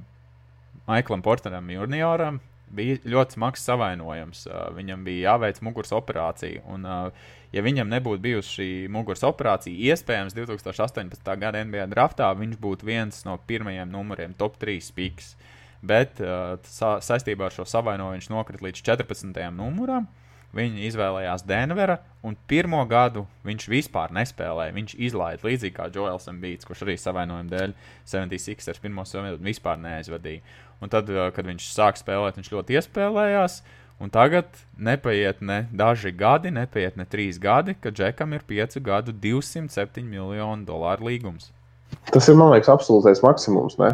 Maiklam Porteram junioram bija ļoti smags savainojums. Uh, viņam bija jāveic muguras operācija. Un, uh, ja viņam nebūtu bijusi šī muguras operācija, iespējams, 2018. gada NBA draftā viņš būtu viens no pirmajiem numuriem, top 3 piks. Bet uh, sa saistībā ar šo savainojumu viņš nokrita līdz 14. numuram. Viņi izvēlējās Denveru, un pirmo gadu viņš vispār nespēlēja. Viņš izlaida līdzīgi kā Joels Mbīts, kurš arī savainojuma dēļ 76 ar pirmo sezonu vispār neaizvadīja. Un tad, kad viņš sāk spēlēt, viņš ļoti iespēlējās. Un tagad nepaiet ne daži gadi, nepaiet ne trīs gadi, kad Džekam ir piecu gadu 207 miljonu dolāru līgums. Tas ir, man liekas, absolūtais maksimums. Ne?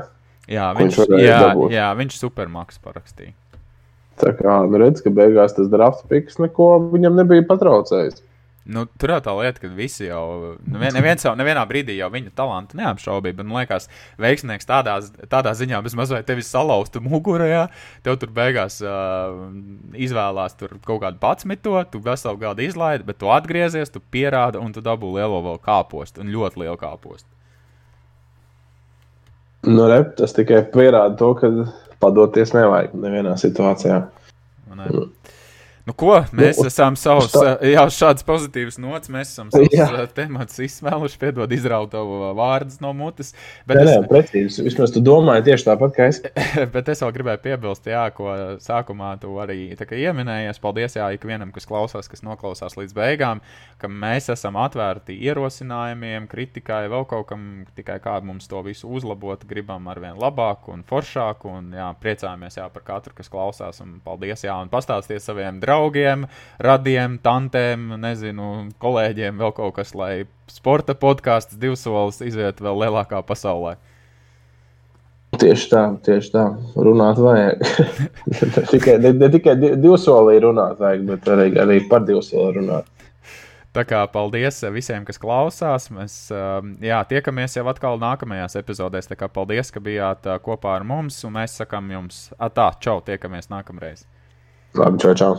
Jā, viņš, viņš, jā, jā, viņš supermaks parakstīja. Tā kā nu redz, ka beigās tas drafts piks neko viņam nebija patraucējis. Nu, tur jau tā lieta, ka visi jau, nu, neviens jau nevienā brīdī jau viņa talantu neapšaubīja. Man liekas, veiksmīgs tādā, tādā ziņā, bez mazliet tevis salauztu mugurā. Ja? Tev tur beigās uh, izvēlās tur kaut kādu patsmito, tu veselu gadu izlaidi, bet tu atgriezies, tu pierādi un tu dabū lielo vēl kāpostu un ļoti lielu kāpostu. Nu, rep, tas tikai pierāda to, ka padoties nevajag nevienā situācijā. Ne. Nu, ko mēs nu, esam savus, tā... jau šādas pozitīvas nots, mēs esam savus jā. tematus izsmēluši, piedod izraut tavu vārdus no mutes. Bet jā, es... jā, precīzi, vismaz tu domāji tieši tāpat, kā es. bet es vēl gribēju piebilst, jā, ko sākumā tu arī ieminējies. Paldies, jā, ikvienam, kas klausās, kas noklausās līdz beigām, ka mēs esam atvērti ierosinājumiem, kritikai, vēl kaut kam, tikai kā mums to visu uzlabot, gribam ar vien labāku un foršāku, un jā, priecājamies jā, par katru, kas klausās, un paldies, jā, un pastāstiet saviem draugiem draugiem, radiem, tantēm, nezinu, kolēģiem, vēl kaut kas, lai sporta podkāsts divsolis iziet vēl lielākā pasaulē. Tieši tā, tieši tā. Runāt vajag. ne tikai, ne, ne tikai divsolī runāt vajag, bet arī, arī par divsoli runāt. Tā kā paldies visiem, kas klausās. Mēs um, jā, tiekamies jau atkal nākamajās epizodēs. Tā kā paldies, ka bijāt uh, kopā ar mums. Un mēs sakām jums, tā, čau, tiekamies nākamreiz. Labi, čau, čau.